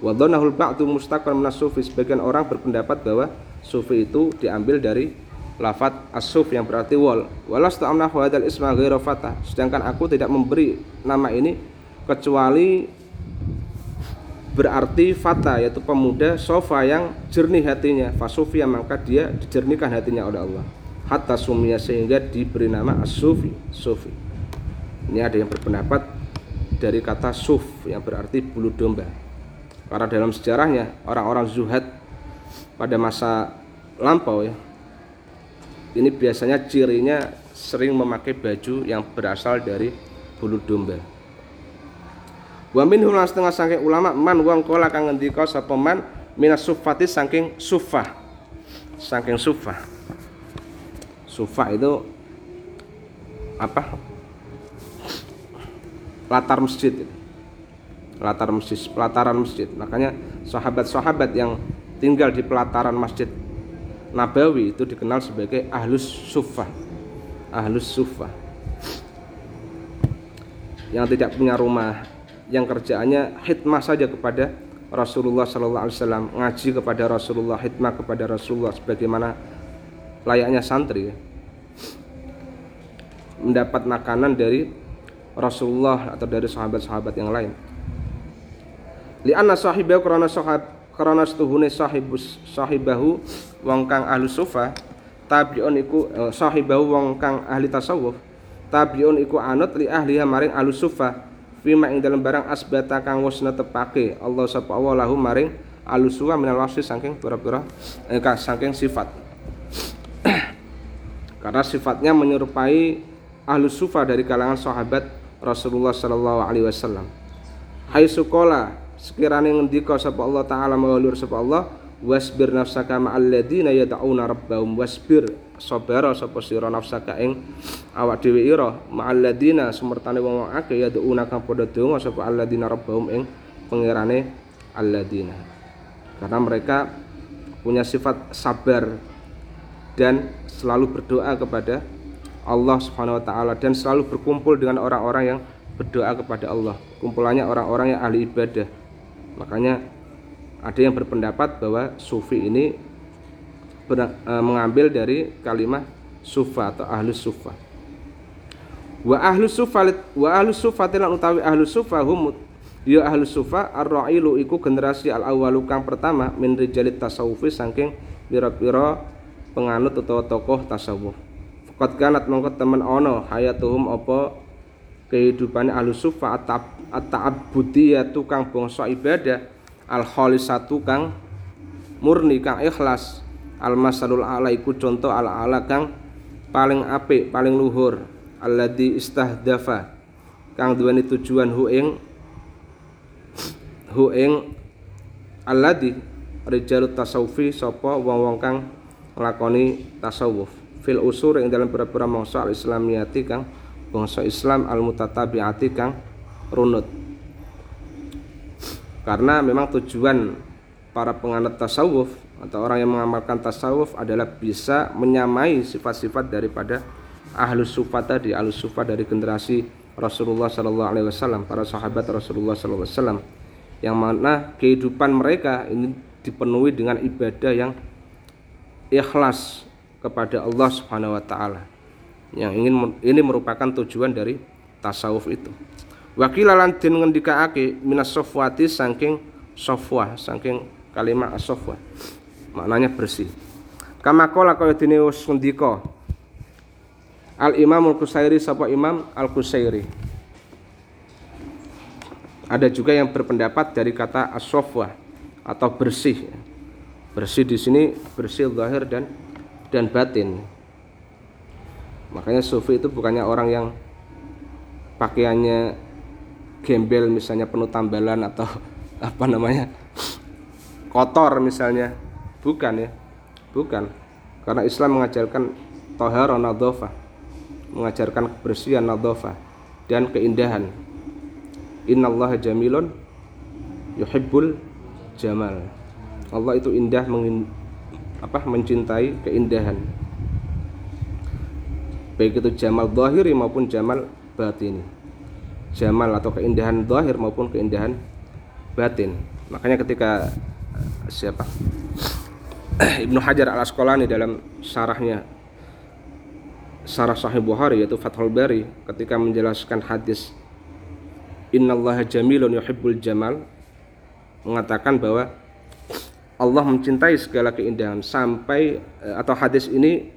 Wadonahul ba'du mustaqan minas sufi. Sebagian orang berpendapat bahwa sufi itu diambil dari lafat as-suf yang berarti wal. Walas ta'amnahu hadal isma ghairu sedangkan aku tidak memberi nama ini kecuali berarti fata yaitu pemuda sofa yang jernih hatinya. Fasufia maka dia dijernihkan hatinya oleh Allah. Hatta sumia sehingga diberi nama as-sufi sufi. Ini ada yang berpendapat dari kata suf yang berarti bulu domba. Karena dalam sejarahnya orang-orang zuhad pada masa lampau ya ini biasanya cirinya sering memakai baju yang berasal dari bulu domba Wa minhu lan setengah saking ulama man wong kala kang ngendika sapa man minas sufati saking sufah. Saking sufah. Sufah itu apa? latar masjid latar masjid pelataran masjid makanya sahabat-sahabat yang tinggal di pelataran masjid Nabawi itu dikenal sebagai ahlus sufah ahlus sufah yang tidak punya rumah yang kerjaannya hikmah saja kepada Rasulullah Sallallahu Alaihi Wasallam ngaji kepada Rasulullah hikmah kepada Rasulullah sebagaimana layaknya santri ya. mendapat makanan dari Rasulullah atau dari sahabat-sahabat yang lain li'anna sahibahu karena sahab karena setuhune sahibus sahibahu wong kang ahli sufa tabiun iku eh, sahibahu wong kang ahli tasawuf tabiun iku anut li ahliha maring ahli sufa fima ing dalam barang asbata kang wis netepake Allah sapa Allah lahu maring ahli sufa minal wasfi saking pira-pira eh, saking sifat karena sifatnya menyerupai ahlu sufa dari kalangan sahabat Rasulullah Sallallahu Alaihi Wasallam. Hai sukola sekiranya ngendika sapa Allah taala mawalur sapa Allah wasbir nafsaka ma'al ladina yad'una rabbahum wasbir sabara sapa sira nafsaka ing awak dhewe ira ma'al ladina sumertane wong akeh yad'una kang padha donga sapa alladina rabbahum ing pangerane alladina karena mereka punya sifat sabar dan selalu berdoa kepada Allah Subhanahu wa taala dan selalu berkumpul dengan orang-orang yang berdoa kepada Allah. Kumpulannya orang-orang yang ahli ibadah. Makanya ada yang berpendapat bahwa sufi ini ber, e, mengambil dari kalimat sufa atau ahlus sufa. Wa ahlus sufa wa ahlus sufa lan utawi ahlus sufa hum ya ahlus sufa ar-ra'ilu iku generasi al-awwalu kang pertama min rijalit tasawufi saking pira-pira penganut atau tokoh tasawuf. Fakat kanat mongko temen ono hayatuhum apa kehidupan ahlus sufa at-ta'abbudiyah tukang bangsa ibadah al satu kang murni kang ikhlas. Al masalul ala iku contoh al ala kang paling apik paling luhur. Alladzi istahdafa kang duweni tujuan hu ing hu ing alladzi rijalut tasawufi sapa wong-wong kang nglakoni tasawuf. Fil usur ing dalam pira-pira mangsa al islamiyati kang bangsa Islam al mutatabiati kang runut karena memang tujuan para penganut tasawuf atau orang yang mengamalkan tasawuf adalah bisa menyamai sifat-sifat daripada ahlus sufa tadi ahlus sufa dari generasi Rasulullah Sallallahu Alaihi Wasallam para sahabat Rasulullah Sallallahu Alaihi Wasallam yang mana kehidupan mereka ini dipenuhi dengan ibadah yang ikhlas kepada Allah Subhanahu Wa Taala. Yang ingin ini merupakan tujuan dari tasawuf itu Wakilalan den ngendikaake minas sofwati saking sofwa saking kalimat sofwa maknanya bersih. Kama qala kaya dene wis ngendika Al Imam Al Kusairi sapa Imam Al Kusairi ada juga yang berpendapat dari kata asofwa atau bersih. Bersih di sini bersih zahir dan dan batin. Makanya sufi itu bukannya orang yang pakaiannya gembel misalnya penuh tambalan atau apa namanya kotor misalnya. Bukan ya bukan. Karena Islam mengajarkan tohara nadhofah mengajarkan kebersihan nadhofah dan keindahan. Innallaha jamilun yuhibbul jamal. Allah itu indah mengin, apa mencintai keindahan. Baik itu jamal zahiri maupun jamal batini jamal atau keindahan zahir maupun keindahan batin. Makanya ketika eh, siapa Ibnu Hajar al Asqalani dalam syarahnya Syarah Sahih Bukhari yaitu Fathul Bari ketika menjelaskan hadis Innallaha jamilun yuhibbul jamal mengatakan bahwa Allah mencintai segala keindahan sampai eh, atau hadis ini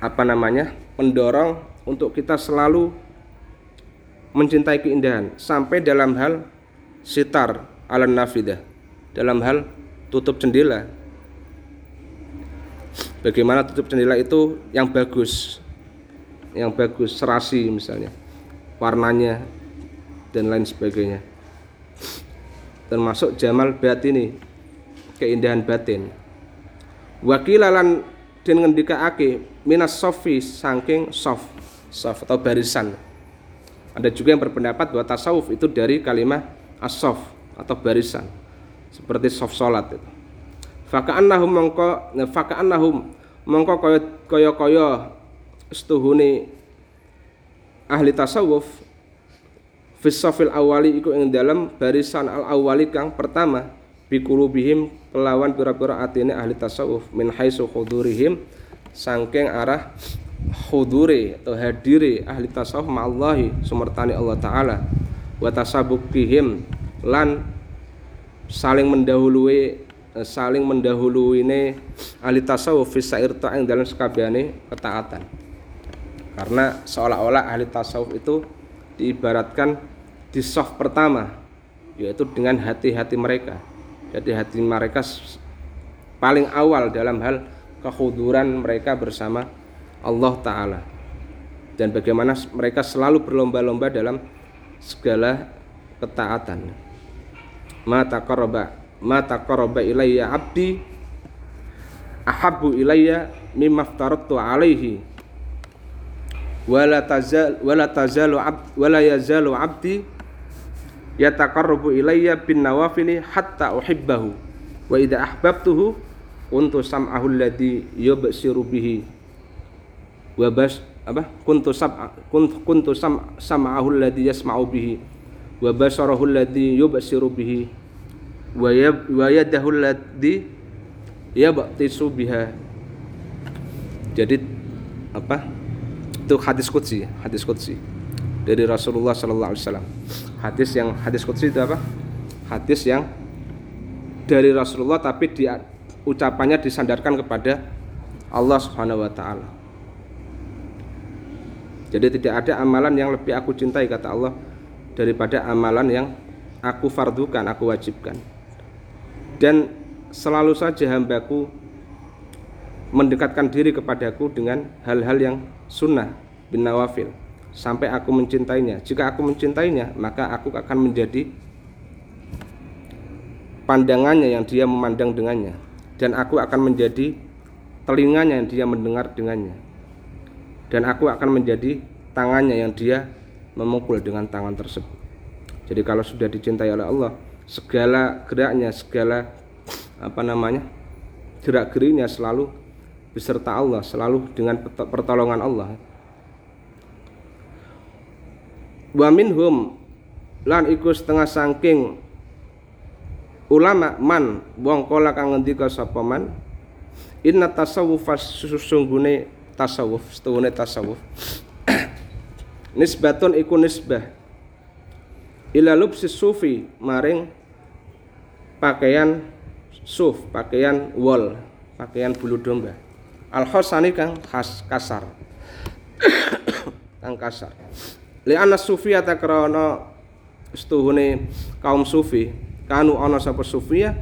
apa namanya mendorong untuk kita selalu mencintai keindahan sampai dalam hal sitar ala nafidah dalam hal tutup jendela. Bagaimana tutup jendela itu? Yang bagus yang bagus serasi misalnya warnanya dan lain sebagainya. Termasuk jamal batini keindahan batin. Wakilalan dan ngendikaake minas sofi saking soft soft atau barisan Ada juga yang berpendapat bahwa tasawuf itu dari kalimat as-sof atau barisan. Seperti soft salat itu. Faka'annahum mongko faka'annahum mongko kaya kaya kaya setuhune ahli tasawuf fisafil awali iku ing dalam barisan al awali kang pertama bikulubihim kelawan pira-pira atine ahli tasawuf min haitsu khudurihim sangking arah khudure atau hadire ahli tasawuf ma'allahi sumertani Allah taala wa tasabukihim lan saling mendahului saling mendahuluine ahli tasawuf fi sair ta'ing dalam sekabehane ketaatan. Karena seolah-olah ahli tasawuf itu diibaratkan di soft pertama yaitu dengan hati-hati mereka. Jadi hati mereka paling awal dalam hal kekhuduran mereka bersama Allah Ta'ala. Dan bagaimana mereka selalu berlomba-lomba dalam segala ketaatan. Mata koroba mata koroba ilayya abdi ahabu ilayya mimma alaihi wala tazal wala tazalu abd wala yazalu abdi yataqarrabu ilayya bin nawafili hatta uhibbahu. Wa idza ahbabtuhu kuntu sam'ahu alladhi yubsiru bihi wa bas apa? Kuntu sam kuntu, sam sam'ahu alladhi yasma'u bihi. Wa basarahu alladhi yubsiru bihi. Wa wa yadahu alladhi yabtisu biha. Jadi apa? Itu hadis qudsi hadis qudsi dari Rasulullah sallallahu alaihi wasallam. Hadis yang hadis qudsi itu apa? Hadis yang dari Rasulullah tapi di ucapannya disandarkan kepada Allah Subhanahu wa taala jadi tidak ada amalan yang lebih aku cintai kata Allah daripada amalan yang aku fardukan, aku wajibkan. Dan selalu saja hambaku mendekatkan diri kepadaku dengan hal-hal yang sunnah bin nawafil sampai aku mencintainya. Jika aku mencintainya, maka aku akan menjadi pandangannya yang dia memandang dengannya dan aku akan menjadi telinganya yang dia mendengar dengannya dan aku akan menjadi tangannya yang dia memukul dengan tangan tersebut. Jadi kalau sudah dicintai oleh Allah, segala geraknya, segala apa namanya? gerak-geriknya selalu beserta Allah, selalu dengan pertolongan Allah. Wa minhum lan iku setengah sangking ulama man wong kala kang ngendika sapa man inna tasawuf susunggune tasawuf setuhune tasawuf. Nisbatun iku nisbah. Ila lubsi sufi maring pakaian suf pakaian wol pakaian bulu domba. Al khosani kang khas kasar. Kang kasar. Li anna sufi ata krana setuhune kaum sufi. Kanu ana sapa sufia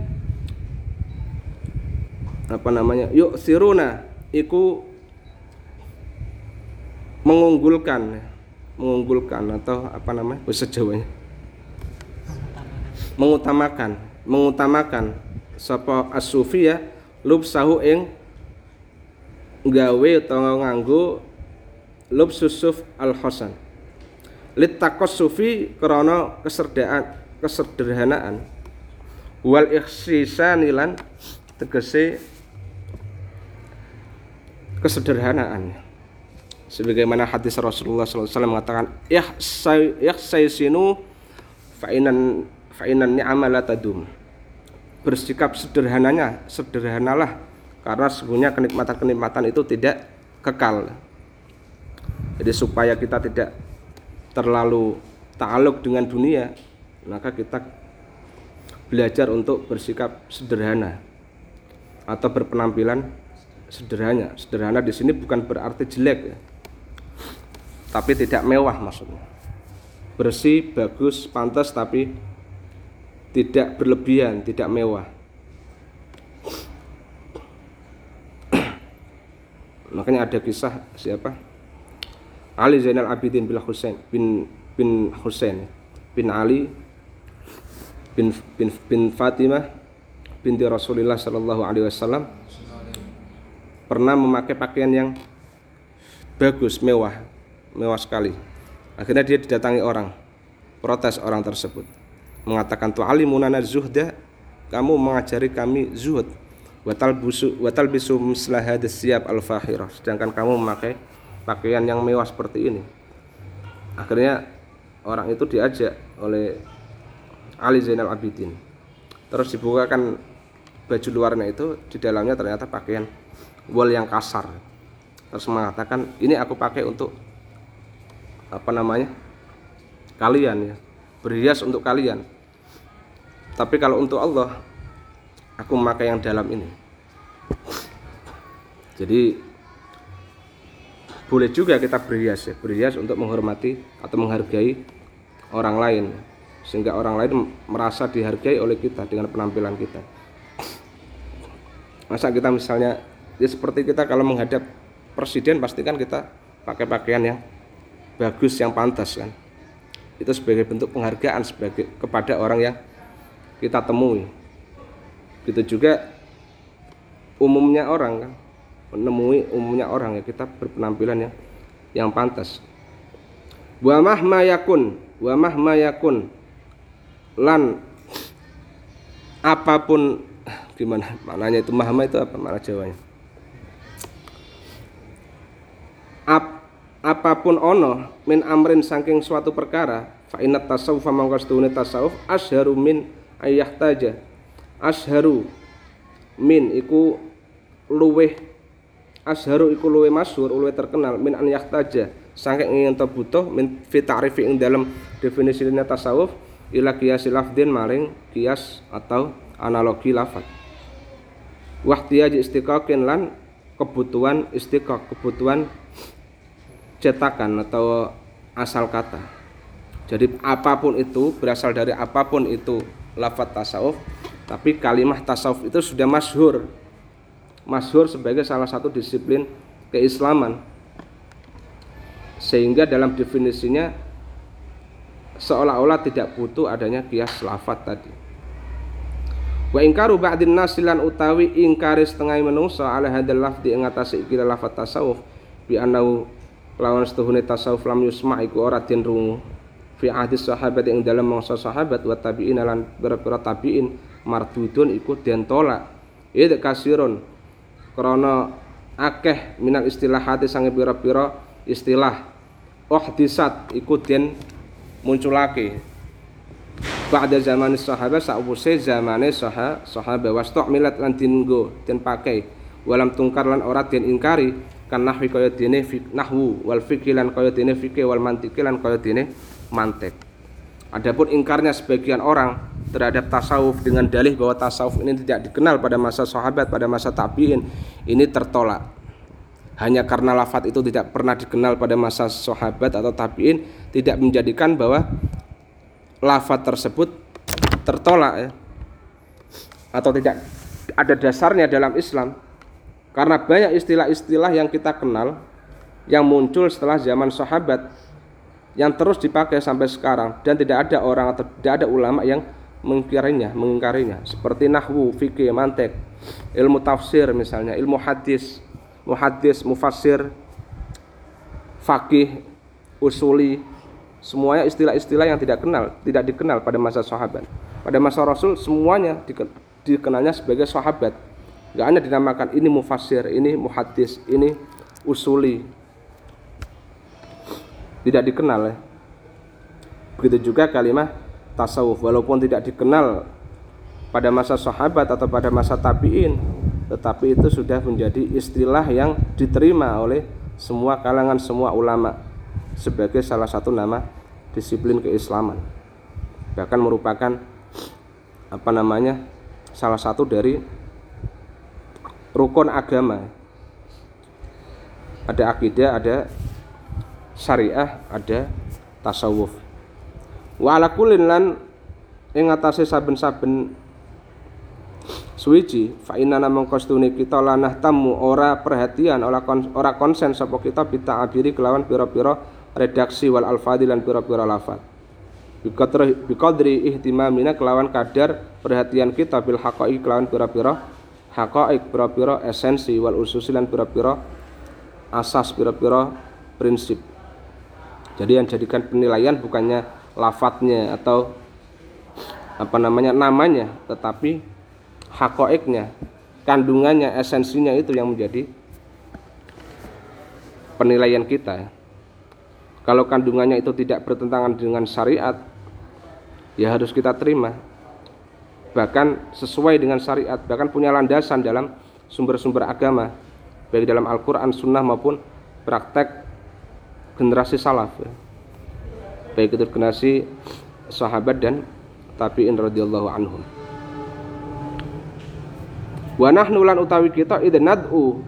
apa namanya? Yuk siruna iku mengunggulkan mengunggulkan atau apa namanya bahasa Jawanya? Mengutamakan. Mengutamakan sapa as-sufia lubsahu ing gawe utawa nganggo lub susuf al hasan litakos sufi krana keserdaan kesederhanaan. Wal ikhsisanilan tegese kesederhanaan sebagaimana hadis Rasulullah SAW mengatakan ihsaisinu fa'inan fa'inan ni'amala tadum. Bersikap sederhananya sederhanalah karena sesungguhnya kenikmatan-kenikmatan itu tidak kekal. Jadi supaya kita tidak terlalu ta'aluk dengan dunia maka kita belajar untuk bersikap sederhana atau berpenampilan sederhana. Sederhana di sini bukan berarti jelek ya tapi tidak mewah maksudnya. Bersih bagus pantas tapi tidak berlebihan tidak mewah. Makanya ada kisah siapa? Ali Zainal Abidin bin Husain bin bin Husain bin Ali bin bin, bin Fatimah binti Rasulullah Shallallahu Alaihi Wasallam pernah memakai pakaian yang bagus mewah mewah sekali Akhirnya dia didatangi orang, protes orang tersebut, mengatakan tu'alimunana zuhda, kamu mengajari kami zuhud, watal busu watal bisu siap al fahirah, sedangkan kamu memakai pakaian yang mewah seperti ini. Akhirnya orang itu diajak oleh Ali Zainal Abidin. Terus dibukakan baju luarnya itu di dalamnya ternyata pakaian wol yang kasar. Terus mengatakan ini aku pakai untuk apa namanya kalian ya berhias untuk kalian. Tapi kalau untuk Allah aku memakai yang dalam ini. Jadi boleh juga kita berhias ya berhias untuk menghormati atau menghargai orang lain sehingga orang lain merasa dihargai oleh kita dengan penampilan kita. Masa kita misalnya ya seperti kita kalau menghadap presiden pastikan kita pakai pakaian yang bagus yang pantas kan? Itu sebagai bentuk penghargaan sebagai kepada orang yang kita temui. Gitu juga umumnya orang kan? Menemui umumnya orang ya kita berpenampilan yang yang pantas. Wa mahma yakun wa mahma yakun lan apa pun gimana maknanya itu mahma itu apa? Makna jawanya. Ap, apa pun ono min amrin saking suatu perkara fa inna tasawuf mangkastune tasawuf asharu min taja asharu min iku luweh asharu iku luweh masyhur luweh terkenal min an yahtaja. Saking ingin butuh min fi ta'rifi ing dalam definisine tasawuf ila qiyas lafdin maring kias atau analogi lafat wahtiyaji istiqaqin lan kebutuhan istiqaq kebutuhan cetakan atau asal kata. Jadi apa pun itu berasal dari apa pun itu lafat tasawuf, tapi kalimat tasawuf itu sudah masyhur. Masyhur sebagai salah satu disiplin keislaman. Sehingga dalam definisinya seolah-olah tidak butuh adanya kias lafat tadi. Wa ingkaru ba'din nasilan utawi ingkari setengah menungso ala hadal lafdi ing atase iki lafat tasawuf bi lawan setuhune tasawuf lam yusma iku ora den rungu. Fi ahdi sahabat yang dalam mangsa sahabat wa tabi'in lan pira-pira tabi'in mardudun iku den tolak. Id kasirun. Krana akeh minal istilahati sange pira-pira istilah. Uhdisat iku den munculake. Ba'da zaman sahabat sakwuse zamane saha sahabat. Wastok milat lan dingo den pakai. Walam tungkar lan ora den ingkari kan nahwi kaya dene nahwu wal fikih lan kaya dene fikih wal mantiki lan kaya dene mantik. Adapun ingkarnya sebagian orang terhadap tasawuf dengan dalih bahwa tasawuf ini tidak dikenal pada masa sahabat, pada masa tabi'in, ini tertolak. Hanya karena lafat itu tidak pernah dikenal pada masa sahabat atau tabi'in, tidak menjadikan bahwa lafat tersebut tertolak ya. Atau tidak ada dasarnya dalam Islam karena banyak istilah-istilah yang kita kenal yang muncul setelah zaman sahabat yang terus dipakai sampai sekarang dan tidak ada orang atau tidak ada ulama yang mengingkarinya, mengingkarinya seperti nahwu, fikih, mantek, ilmu tafsir misalnya, ilmu hadis, muhadis, mufassir, fakih, usuli, semuanya istilah-istilah yang tidak kenal, tidak dikenal pada masa sahabat. Pada masa Rasul semuanya dikenalnya sebagai sahabat Gak hanya dinamakan ini mufasir, ini muhadis, ini usuli. Tidak dikenal ya. Begitu juga kalimat tasawuf walaupun tidak dikenal pada masa sahabat atau pada masa tabi'in tetapi itu sudah menjadi istilah yang diterima oleh semua kalangan semua ulama sebagai salah satu nama disiplin keislaman bahkan merupakan apa namanya salah satu dari rukun agama. Ada akidah ada syariah ada tasawuf. Wa ala lan ing atase saben-saben suwiji fa inna mongko stune kita lanah tamu ora perhatian ora ora konsen sapa kita bita abiri kelawan pira-pira redaksi wal alfadhi lan pira-pira lafal biqadri ihtimamina kelawan kadar perhatian kita bil haqaiq kelawan pira-pira haqaiq pira-pira esensi wal ususi lan pira-pira asas pira-pira prinsip Jadi yang jadikan penilaian bukannya lafadznya atau apa namanya namanya, tetapi hakoiknya, kandungannya, esensinya itu yang menjadi penilaian kita. Kalau kandungannya itu tidak bertentangan dengan syariat, ya harus kita terima. Bahkan sesuai dengan syariat, bahkan punya landasan dalam sumber-sumber agama, baik dalam Al-Quran, Sunnah maupun praktek generasi salaf. Ya. Baik itu generasi sahabat dan tabi'in radhiyallahu anhum. Wa nahnu lan utawi kita idza nad'u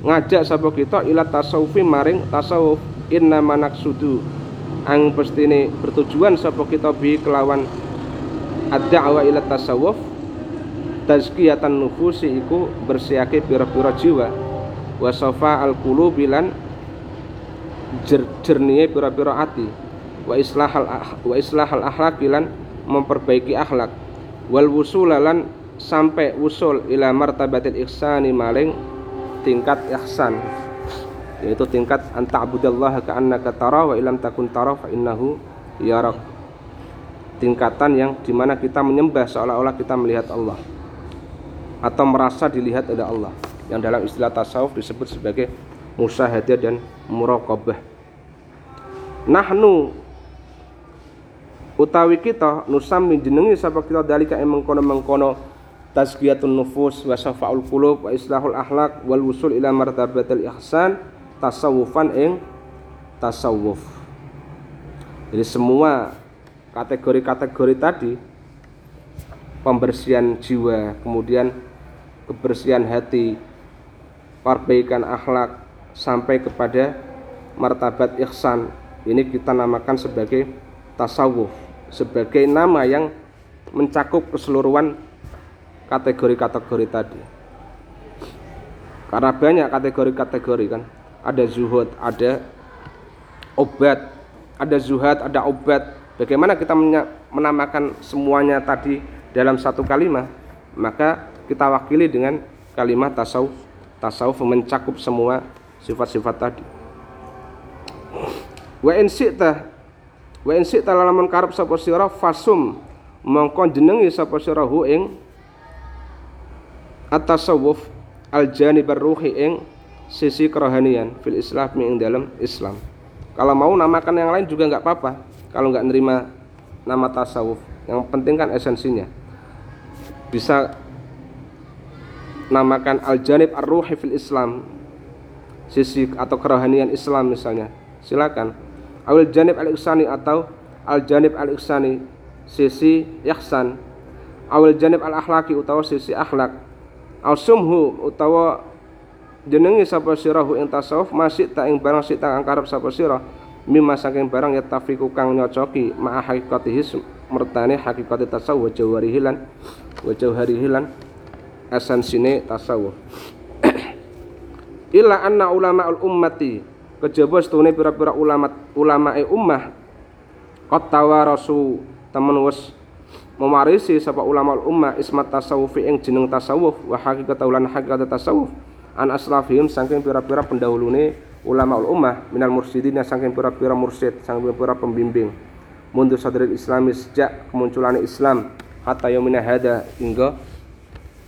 ngajak sapa kita ila tasawufi maring tasawuf inna manaksudu ang pestine bertujuan sapa kita bi kelawan ad-da'wa ila tasawuf tazkiyatan nufusi iku pira-pira jiwa. Wa safa al qulubi lan jernihe pira-pira ati. Wa islahal wa islahal akhlaq lan memperbaiki akhlak. Wal wusulalan sampai usul ila martabatil ihsani maling tingkat ihsan yaitu tingkat anta'budallaha ka'annaka tara wa ilam takun tara fa innahu yarak tingkatan yang di mana kita menyembah seolah-olah kita melihat Allah. Atau merasa dilihat oleh Allah. Yang dalam istilah tasawuf disebut sebagai musyahadah dan muraqabah. Nahnu utawi kita nusami jenengi sapa kita dalika emang mengkono-mengkono tazkiyatun nufus wa safa'ul qulub wa islahul akhlak wal wusul ila martabatil ihsan tasawufan ing tasawuf. Jadi semua kategori-kategori tadi pembersihan jiwa kemudian kebersihan hati perbaikan akhlak sampai kepada martabat ihsan. Ini kita namakan sebagai tasawuf sebagai nama yang mencakup keseluruhan kategori-kategori tadi. Karena banyak kategori-kategori kan. Ada zuhud ada obat ada zuhad ada obat bagaimana kita menamakan semuanya tadi dalam satu kalimat maka kita wakili dengan kalimat tasawuf tasawuf mencakup semua sifat-sifat tadi wa in syi'ta wa in syi'ta lamun karep sapa sira fasum mongko jenengi sapa sira hu ing at-tasawuf al-janib ruhi ing sisi kerohanian fil islam ing dalam Islam. Kalau mau namakan yang lain juga nggak apa-apa. Kalau nggak nerima nama tasawuf, yang penting kan esensinya. Bisa namakan al-janib ar-ruhi fil Islam. Sisi atau kerohanian Islam misalnya. Silakan. Awil janib al-ihsani atau al-janib al-ihsani sisi ihsan. Awil janib al-akhlaki utawa sisi akhlak Ausumhu utawa jenengi sapa sirahu ing tasawuf masih tak ing barang sik tak sapa sira mimma saking barang ya tafiku kang nyocoki ma hakikatihi mertane hakikat tasawuf jawarihi lan wa jauharihi lan esensine tasawuf illa anna ulamaul ummati kejaba setune pira-pira ulama ulamae ummah qad tawarasu temen wis mewarisi sapa ulama ummah ismat tasawuf ing jeneng tasawuf wa hakikat ulan hakikat tasawuf an aslafihim saking pira-pira pendahulune ulama ummah minal mursyidin saking pira-pira mursyid saking pira-pira pembimbing. Mundur sadril islami sejak kemunculan Islam hatta yaumina hada hingga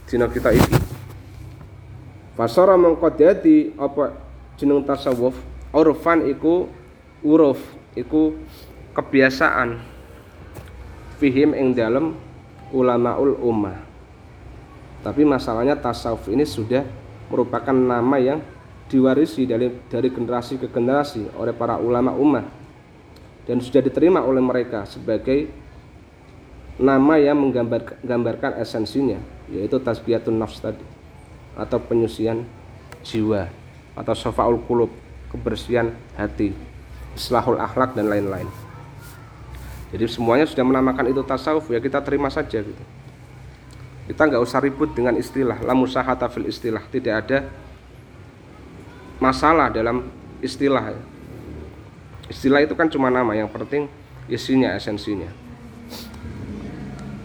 dina kita iki. Fasara mengko dadi apa jeneng tasawuf? Urfan iku uruf iku kebiasaan fihim ing dalam ulamaul ummah. Tapi masalahnya tasawuf ini sudah merupakan nama yang diwarisi dari dari generasi ke generasi oleh para ulama ummah. Dan sudah diterima oleh mereka sebagai nama yang menggambarkan esensinya yaitu tasbiyatun nafs tadi atau penyucian jiwa atau sofaul kulub kebersihan hati islahul akhlak dan lain-lain. Jadi semuanya sudah menamakan itu tasawuf ya kita terima saja gitu. Kita nggak usah ribut dengan istilah la musahata fil istilah tidak ada masalah dalam istilah. Istilah itu kan cuma nama yang penting isinya esensinya.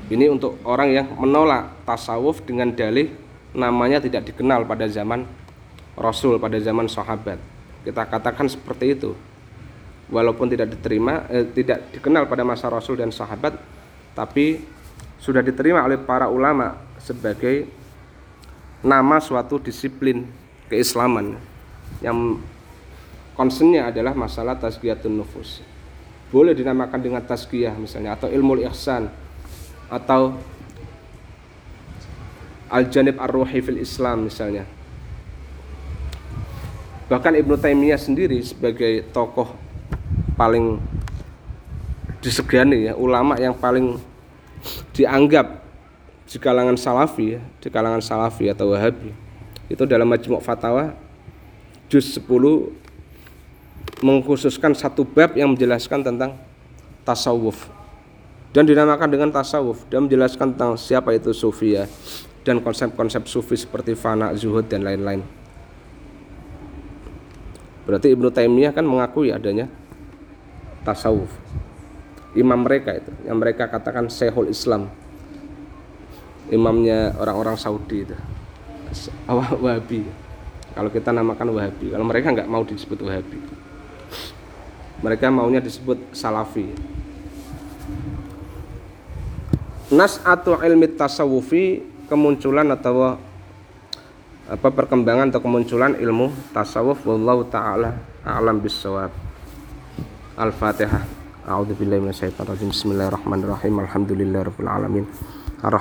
Ini untuk orang yang menolak tasawuf dengan dalih namanya tidak dikenal pada zaman Rasul pada zaman sahabat. Kita katakan seperti itu. Walaupun tidak diterima eh, tidak dikenal pada masa Rasul dan sahabat tapi sudah diterima oleh para ulama sebagai nama suatu disiplin keislaman yang concernnya adalah masalah tazkiyatun nufus. Boleh dinamakan dengan tazkiyah misalnya atau ilmu ihsan atau al-janib ar-ruhi fil Islam misalnya. Bahkan Ibnu Taimiyah sendiri sebagai tokoh paling disegani ya ulama yang paling dianggap di kalangan salafi ya, di kalangan salafi atau wahabi itu dalam majmuk fatwa juz 10 mengkhususkan satu bab yang menjelaskan tentang tasawuf dan dinamakan dengan tasawuf dan menjelaskan tentang siapa itu sufi ya dan konsep-konsep sufi seperti fana, zuhud dan lain-lain. Berarti Ibnu Taimiyah kan mengakui adanya tasawuf. Imam mereka itu, yang mereka katakan Syekhul Islam. Imamnya orang-orang Saudi itu. Wahabi. Kalau kita namakan Wahabi, kalau mereka nggak mau disebut Wahabi. Mereka maunya disebut Salafi. Nas atau ilmi tasawufi kemunculan atau apa perkembangan atau kemunculan ilmu tasawuf wallahu taala a'lam bissawab. Al-Fatihah. A'udzu billahi minasyaitonir rajim. Bismillahirrahmanirrahim. Alhamdulillahirabbil alamin.